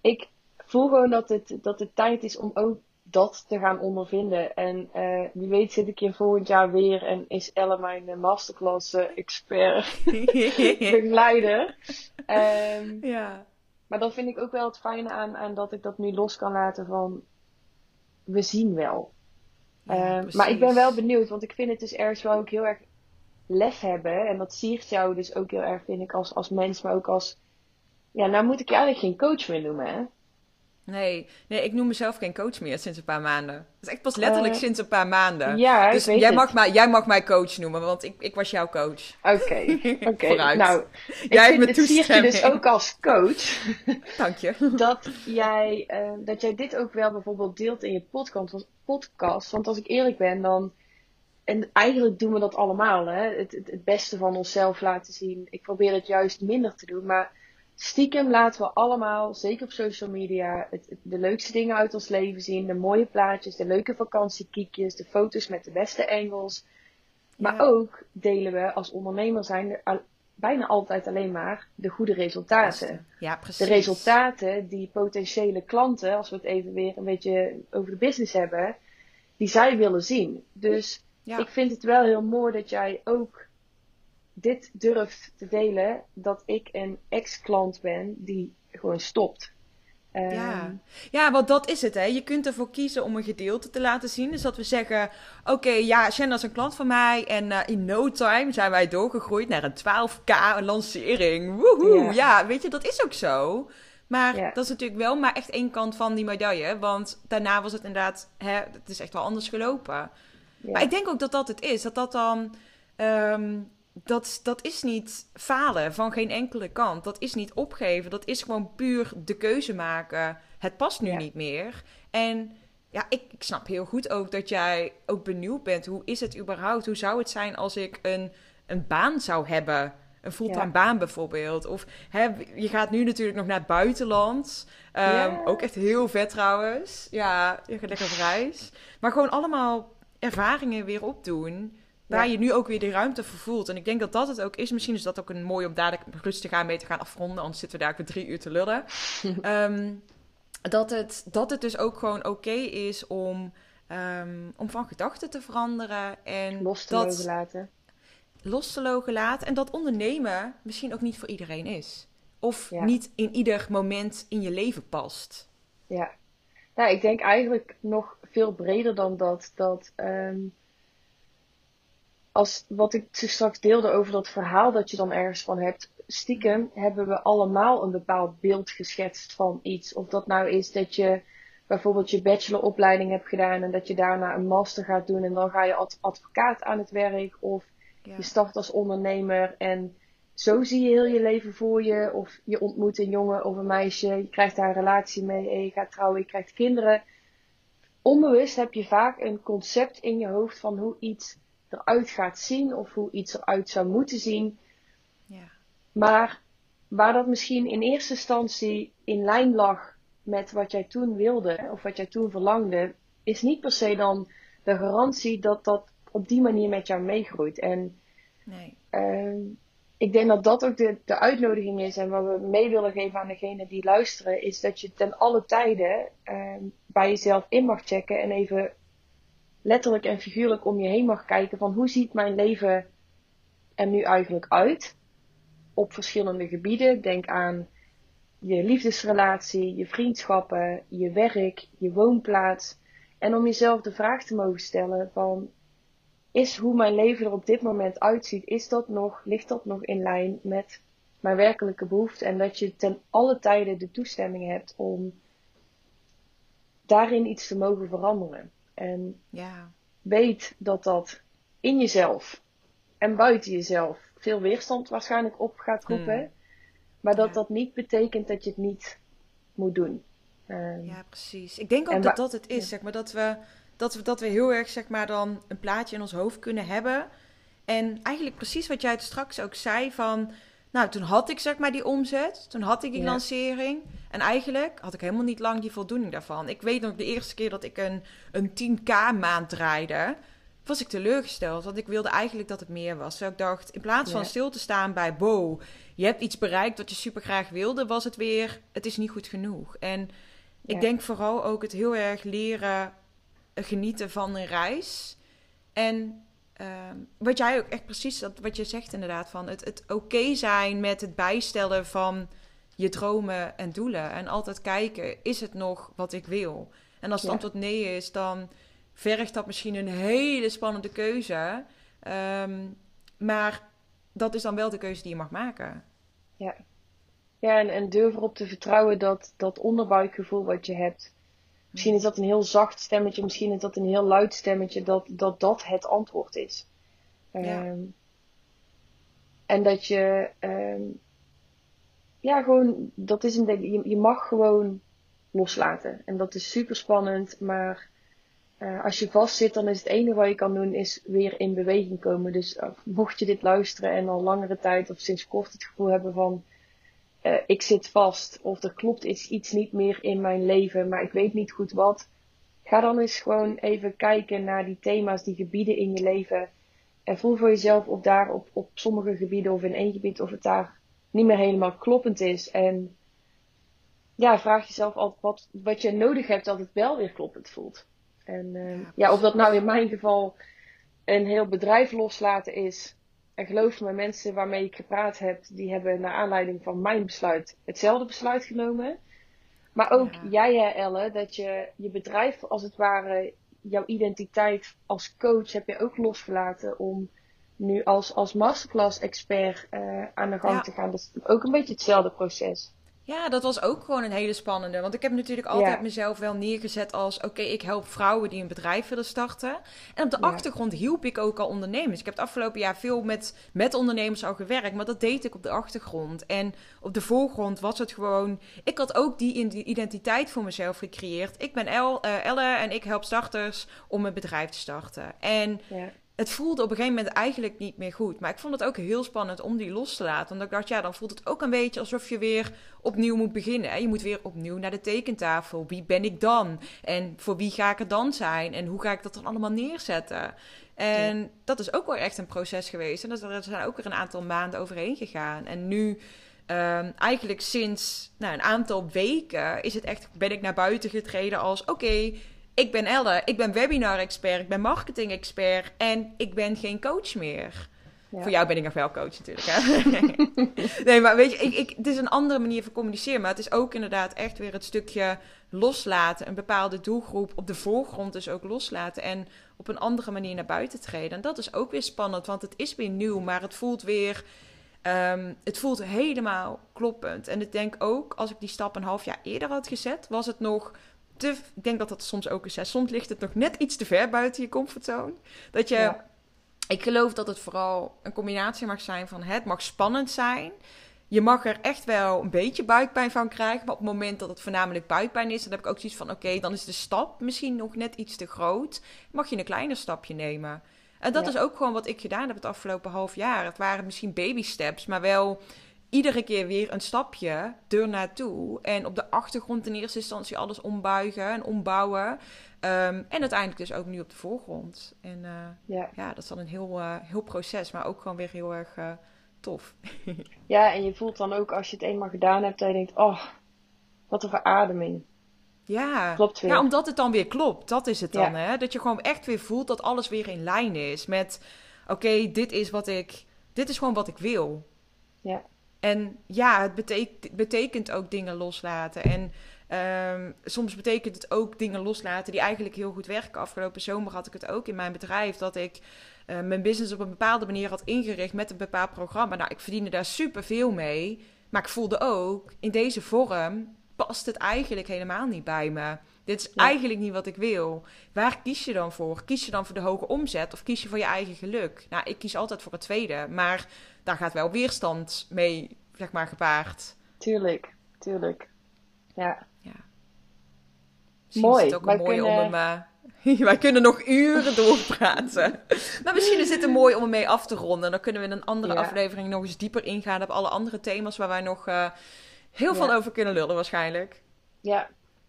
C: ik voel gewoon dat het, dat het tijd is om ook dat te gaan ondervinden. En uh, wie weet zit ik hier volgend jaar weer en is Elle mijn masterclass expert begeleider. Um,
B: ja.
C: Maar dan vind ik ook wel het fijne aan, aan dat ik dat nu los kan laten van we zien wel.
B: Ja,
C: um, maar ik ben wel benieuwd, want ik vind het dus ergens wel ook heel erg lef hebben. En dat siert jou dus ook heel erg, vind ik, als, als mens, maar ook als. Ja, nou moet ik je eigenlijk geen coach meer noemen, hè?
B: Nee, nee, ik noem mezelf geen coach meer sinds een paar maanden. Dat is echt pas letterlijk uh, sinds een paar maanden.
C: Ja,
B: dus
C: ik
B: jij, mag mij, jij mag mij coach noemen, want ik, ik was jouw coach.
C: Oké, oké.
B: Vooruit.
C: Nou, ik
B: Jij
C: vind het siert je dus ook als coach.
B: Dank je.
C: dat jij, uh, dat jij dit ook wel bijvoorbeeld deelt in je podcast. podcast. Want als ik eerlijk ben, dan. En eigenlijk doen we dat allemaal, hè? Het, het, het beste van onszelf laten zien. Ik probeer het juist minder te doen, maar stiekem laten we allemaal, zeker op social media, het, het- de leukste dingen uit ons leven zien. De mooie plaatjes, de leuke vakantiekiekjes, de foto's met de beste angles. Maar
B: Ja.
C: ook delen we als ondernemer zijn al- bijna altijd alleen maar de goede resultaten
B: Ja, precies.
C: de resultaten die potentiële klanten, als we het even weer een beetje over de business hebben, die zij willen zien. Dus
B: Ja.
C: ik vind het wel heel mooi dat jij ook dit durft te delen, dat ik een ex-klant ben die gewoon stopt. Ehm,
B: Ja. ja, want dat is het, hè. Je kunt ervoor kiezen om een gedeelte te laten zien. Dus dat we zeggen, oké, ja, Shanna is een klant van mij. En eh, in no time zijn wij doorgegroeid naar een 12k lancering. Woehoe!
C: Ja.
B: Ja. weet je, dat is ook zo. Maar
C: Ja.
B: dat is natuurlijk wel maar echt één kant van die medaille. Want daarna was het inderdaad, hè, het is echt wel anders gelopen.
C: ja.
B: Maar ik denk ook dat dat het is. Dat dat dan. ehm, dat, dat is niet falen van geen enkele kant. Dat is niet opgeven. Dat is gewoon puur de keuze maken. Het past nu
C: Ja.
B: niet meer. En ja, ik, ik snap heel goed ook dat jij ook benieuwd bent. Hoe is het überhaupt? Hoe zou het zijn als ik een, een baan zou hebben? Een fulltime
C: Ja.
B: baan bijvoorbeeld. Of hè, je gaat nu natuurlijk nog naar het buitenland. Ehm,
C: Ja.
B: Ook echt heel vet trouwens. Ja, je gaat lekker op reis. Maar gewoon allemaal ervaringen weer opdoen. Waar
C: Ja.
B: je nu ook weer de ruimte voor voelt. En ik denk dat dat het ook is. Misschien is dat ook een mooi om dadelijk rustig aan mee te gaan afronden. Anders zitten we daar weer drie uur te lullen. Ehm, dat, het, dat het dus ook gewoon oké is om, ehm, om van gedachten te veranderen. En
C: los te
B: dat
C: laten.
B: los te mogen laten. En dat ondernemen misschien ook niet voor iedereen is. Of
C: Ja.
B: niet in ieder moment in je leven past.
C: Ja. Nou, ik denk eigenlijk nog veel breder dan dat. Dat ehm, als wat ik straks deelde over dat verhaal dat je dan ergens van hebt. Stiekem hebben we allemaal een bepaald beeld geschetst van iets. Of dat nou is dat je bijvoorbeeld je bacheloropleiding hebt gedaan en dat je daarna een master gaat doen en dan ga je als advocaat aan het werk. Of
B: Ja.
C: je start als ondernemer en zo zie je heel je leven voor je. Of je ontmoet een jongen of een meisje, je krijgt daar een relatie mee en je gaat trouwen, je krijgt kinderen. Onbewust heb je vaak een concept in je hoofd van hoe iets eruit gaat zien of hoe iets eruit zou moeten zien.
B: Ja.
C: Maar waar dat misschien in eerste instantie in lijn lag met wat jij toen wilde of wat jij toen verlangde, is niet per se dan de garantie dat dat op die manier met jou meegroeit. En
B: Nee.
C: Ehm, ik denk dat dat ook de, de uitnodiging is en wat we mee willen geven aan degenen die luisteren, is dat je ten alle tijden ehm, bij jezelf in mag checken en even letterlijk en figuurlijk om je heen mag kijken van hoe ziet mijn leven er nu eigenlijk uit op verschillende gebieden. Denk aan je liefdesrelatie, je vriendschappen, je werk, je woonplaats. En om jezelf de vraag te mogen stellen van is hoe mijn leven er op dit moment uitziet, is dat nog, ligt dat nog in lijn met mijn werkelijke behoefte? En dat je ten alle tijden de toestemming hebt om daarin iets te mogen veranderen. En
B: Ja.
C: weet dat dat in jezelf en buiten jezelf veel weerstand waarschijnlijk op gaat roepen.
B: Hmm.
C: Maar dat
B: Ja.
C: dat niet betekent dat je het niet moet doen. Ehm,
B: Ja, precies. Ik denk ook dat dat het is,
C: ja.
B: zeg maar, dat we, dat, we, dat we heel erg, zeg maar, dan een plaatje in ons hoofd kunnen hebben. En eigenlijk precies wat jij het straks ook zei van, Nou, toen had ik zeg maar die omzet. Toen had ik die
C: Ja.
B: lancering. En eigenlijk had ik helemaal niet lang die voldoening daarvan. Ik weet nog de eerste keer dat ik een, een 10k maand draaide, was ik teleurgesteld. Want ik wilde eigenlijk dat het meer was. Dus ik dacht, in plaats van
C: Ja.
B: stil te staan bij, wow, je hebt iets bereikt wat je super graag wilde, was het weer, het is niet goed genoeg. En ik denk vooral ook het heel erg leren genieten van een reis. En ehm, wat jij ook echt precies, dat, wat je zegt inderdaad, van het, het oké zijn met het bijstellen van je dromen en doelen. En altijd kijken, is het nog wat ik wil? En als het
C: Ja.
B: antwoord nee is, dan vergt dat misschien een hele spannende keuze. Ehm, maar dat is dan wel de keuze die je mag maken.
C: Ja, en, en durf erop te vertrouwen dat dat onderbuikgevoel wat je hebt. Misschien is dat een heel zacht stemmetje, misschien is dat een heel luid stemmetje, dat dat, dat het antwoord is.
B: Ja.
C: Ehm, en dat je, ehm, ja, gewoon, dat is een ding, je, je mag gewoon loslaten. En dat is super spannend, maar eh, als je vastzit, dan is het enige wat je kan doen, is weer in beweging komen. Dus eh, mocht je dit luisteren en al langere tijd of sinds kort het gevoel hebben van, eh, ik zit vast of er klopt iets, niet meer in mijn leven, maar ik weet niet goed wat. Ga dan eens gewoon even kijken naar die thema's, die gebieden in je leven. En voel voor jezelf of daar op, op sommige gebieden of in één gebied of het daar niet meer helemaal kloppend is. En ja, vraag jezelf altijd wat, wat je nodig hebt dat het wel weer kloppend voelt. En eh,
B: ja,
C: of dat nou in mijn geval een heel bedrijf loslaten is. En geloof me, mensen waarmee ik gepraat heb, die hebben naar aanleiding van mijn besluit hetzelfde besluit genomen. Maar ook
B: Ja.
C: jij, hè, Elle, dat je je bedrijf als het ware, jouw identiteit als coach heb je ook losgelaten om nu als, als masterclass expert eh, aan de gang
B: Ja.
C: te gaan. Dat is ook een beetje hetzelfde proces.
B: Ja, dat was ook gewoon een hele spannende. Want ik heb natuurlijk altijd
C: Ja.
B: mezelf wel neergezet als... oké, ik help vrouwen die een bedrijf willen starten. En op de
C: Ja.
B: achtergrond hielp ik ook al ondernemers. Ik heb het afgelopen jaar veel met, met ondernemers al gewerkt... maar dat deed ik op de achtergrond. En op de voorgrond was het gewoon... Ik had ook die identiteit voor mezelf gecreëerd. Ik ben El, eh, Elle en ik help starters om een bedrijf te starten. En
C: Ja,
B: het voelde op een gegeven moment eigenlijk niet meer goed. Maar ik vond het ook heel spannend om die los te laten. Omdat ik dacht, ja, dan voelt het ook een beetje alsof je weer opnieuw moet beginnen. Hè? Je moet weer opnieuw naar de tekentafel. Wie ben ik dan? En voor wie ga ik er dan zijn? En hoe ga ik dat dan allemaal neerzetten? En dat is ook wel echt een proces geweest. En er zijn ook weer een aantal maanden overheen gegaan. En nu... ehm, eigenlijk sinds nou, een aantal weken is het echt, ben ik naar buiten getreden als: oké, ik ben Elle, ik ben webinar-expert, ik ben marketing-expert en ik ben geen coach meer.
C: Ja.
B: Voor jou ben ik nog wel coach natuurlijk, hè? nee, maar weet je, ik, ik, het is een andere manier van communiceren. Maar het is ook inderdaad echt weer het stukje loslaten. Een bepaalde doelgroep op de voorgrond dus ook loslaten. En op een andere manier naar buiten treden. En dat is ook weer spannend, want het is weer nieuw. Maar het voelt weer... ehm, het voelt helemaal kloppend. En ik denk ook, als ik die stap een half jaar eerder had gezet... was het nog te... Ik denk dat dat soms ook is. Hè? Soms ligt het nog net iets te ver buiten je comfortzone. Dat je...
C: Ja.
B: Ik geloof dat het vooral een combinatie mag zijn van het mag spannend zijn. Je mag er echt wel een beetje buikpijn van krijgen. Maar op het moment dat het voornamelijk buikpijn is, dan heb ik ook zoiets van: oké, dan is de stap misschien nog net iets te groot. Mag je een kleiner stapje nemen. En dat
C: Ja.
B: is ook gewoon wat ik gedaan heb het afgelopen half jaar. Het waren misschien baby steps, maar wel iedere keer weer een stapje er naartoe. En op de achtergrond in eerste instantie alles ombuigen en ombouwen. Ehm, en uiteindelijk dus ook nu op de voorgrond. En eh,
C: ja.
B: ja, dat is dan een heel, eh, heel proces, maar ook gewoon weer heel erg eh, tof.
C: ja, en je voelt dan ook als je het eenmaal gedaan hebt, dat je denkt, oh, wat een verademing.
B: Ja.
C: Klopt weer.
B: ja, omdat het dan weer klopt. Dat is het dan,
C: Ja.
B: hè? Dat je gewoon echt weer voelt dat alles weer in lijn is met... Oké, dit is wat ik... Dit is gewoon wat ik wil.
C: Ja.
B: En ja, het betek- betekent ook dingen loslaten. En ehm, soms betekent het ook dingen loslaten die eigenlijk heel goed werken. Afgelopen zomer had ik het ook in mijn bedrijf dat ik eh, mijn business op een bepaalde manier had ingericht met een bepaald programma. Nou, ik verdiende daar super veel mee. Maar ik voelde ook, in deze vorm past het eigenlijk helemaal niet bij me. Dit is
C: Ja.
B: eigenlijk niet wat ik wil. Waar kies je dan voor? Kies je dan voor de hoge omzet of kies je voor je eigen geluk? Nou, ik kies altijd voor het tweede, maar daar gaat wel weerstand mee, zeg maar, gepaard.
C: Tuurlijk, tuurlijk. Ja,
B: Misschien
C: Mooi,
B: is het ook een mooie
C: kunnen-
B: om hem, eh, Wij kunnen nog uren doorpraten. maar misschien is dit een mooi om ermee af te ronden. Dan kunnen we in een andere
C: Ja.
B: aflevering nog eens dieper ingaan op alle andere thema's waar wij nog eh, heel
C: Ja.
B: veel over kunnen lullen waarschijnlijk.
C: Ja,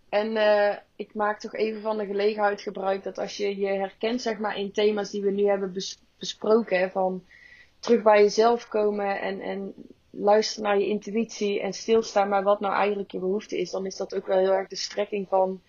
C: en eh, ik maak toch even van de gelegenheid gebruik dat als je je herkent zeg maar in thema's die we nu hebben bes- besproken, van terug bij jezelf komen en, en luisteren naar je intuïtie en stilstaan bij wat nou eigenlijk je behoefte is, dan is dat ook wel heel erg de strekking van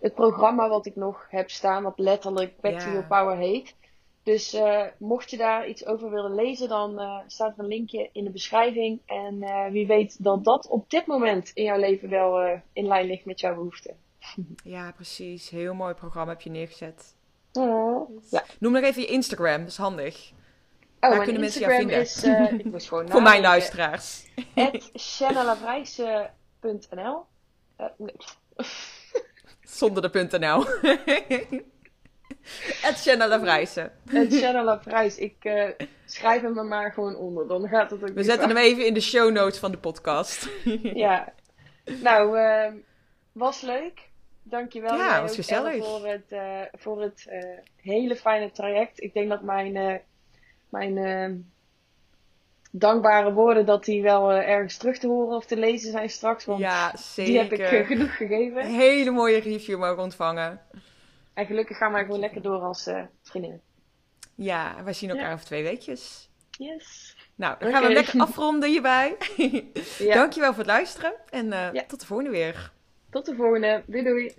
C: het programma wat ik nog heb staan, wat letterlijk Back to. Your Power heet. Dus eh, mocht je daar iets over willen lezen, dan eh, staat er een linkje in de beschrijving. En eh, wie weet dat dat op dit moment in jouw leven wel in lijn ligt met jouw behoeften.
B: Ja, precies. Heel mooi programma heb je neergezet.
C: Ja.
B: Noem nog even je Instagram, dat is handig.
C: Oh,
B: Waar kunnen mensen jou
C: Instagram
B: vinden?
C: is, eh, ik moest gewoon
B: Voor mijn luisteraars.
C: Channelavrijse.nl Eh, nee.
B: Zonder de .nl. Het Channel.
C: At channelavrijs. Ik eh, schrijf hem er maar gewoon onder. Dan gaat het ook
B: We zetten hem even in de show notes van de podcast.
C: Ja. Nou, ehm, was leuk. Dankjewel.
B: Ja, was gezellig.
C: Voor het, voor het hele fijne traject. Ik denk dat mijn, mijn ehm, dankbare woorden dat die wel eh, ergens terug te horen of te lezen zijn straks. Want
B: Ja,
C: die heb ik eh, genoeg gegeven.
B: Een hele mooie review mogen ontvangen.
C: En gelukkig gaan wij gewoon lekker door als eh vriendinnen.
B: Ja, wij zien elkaar
C: Ja.
B: over twee weekjes.
C: Yes.
B: Nou, dan gaan we lekker afronden hierbij.
C: Ja.
B: Dankjewel voor het luisteren en
C: Ja.
B: tot de volgende weer.
C: Tot de volgende. Doei doei.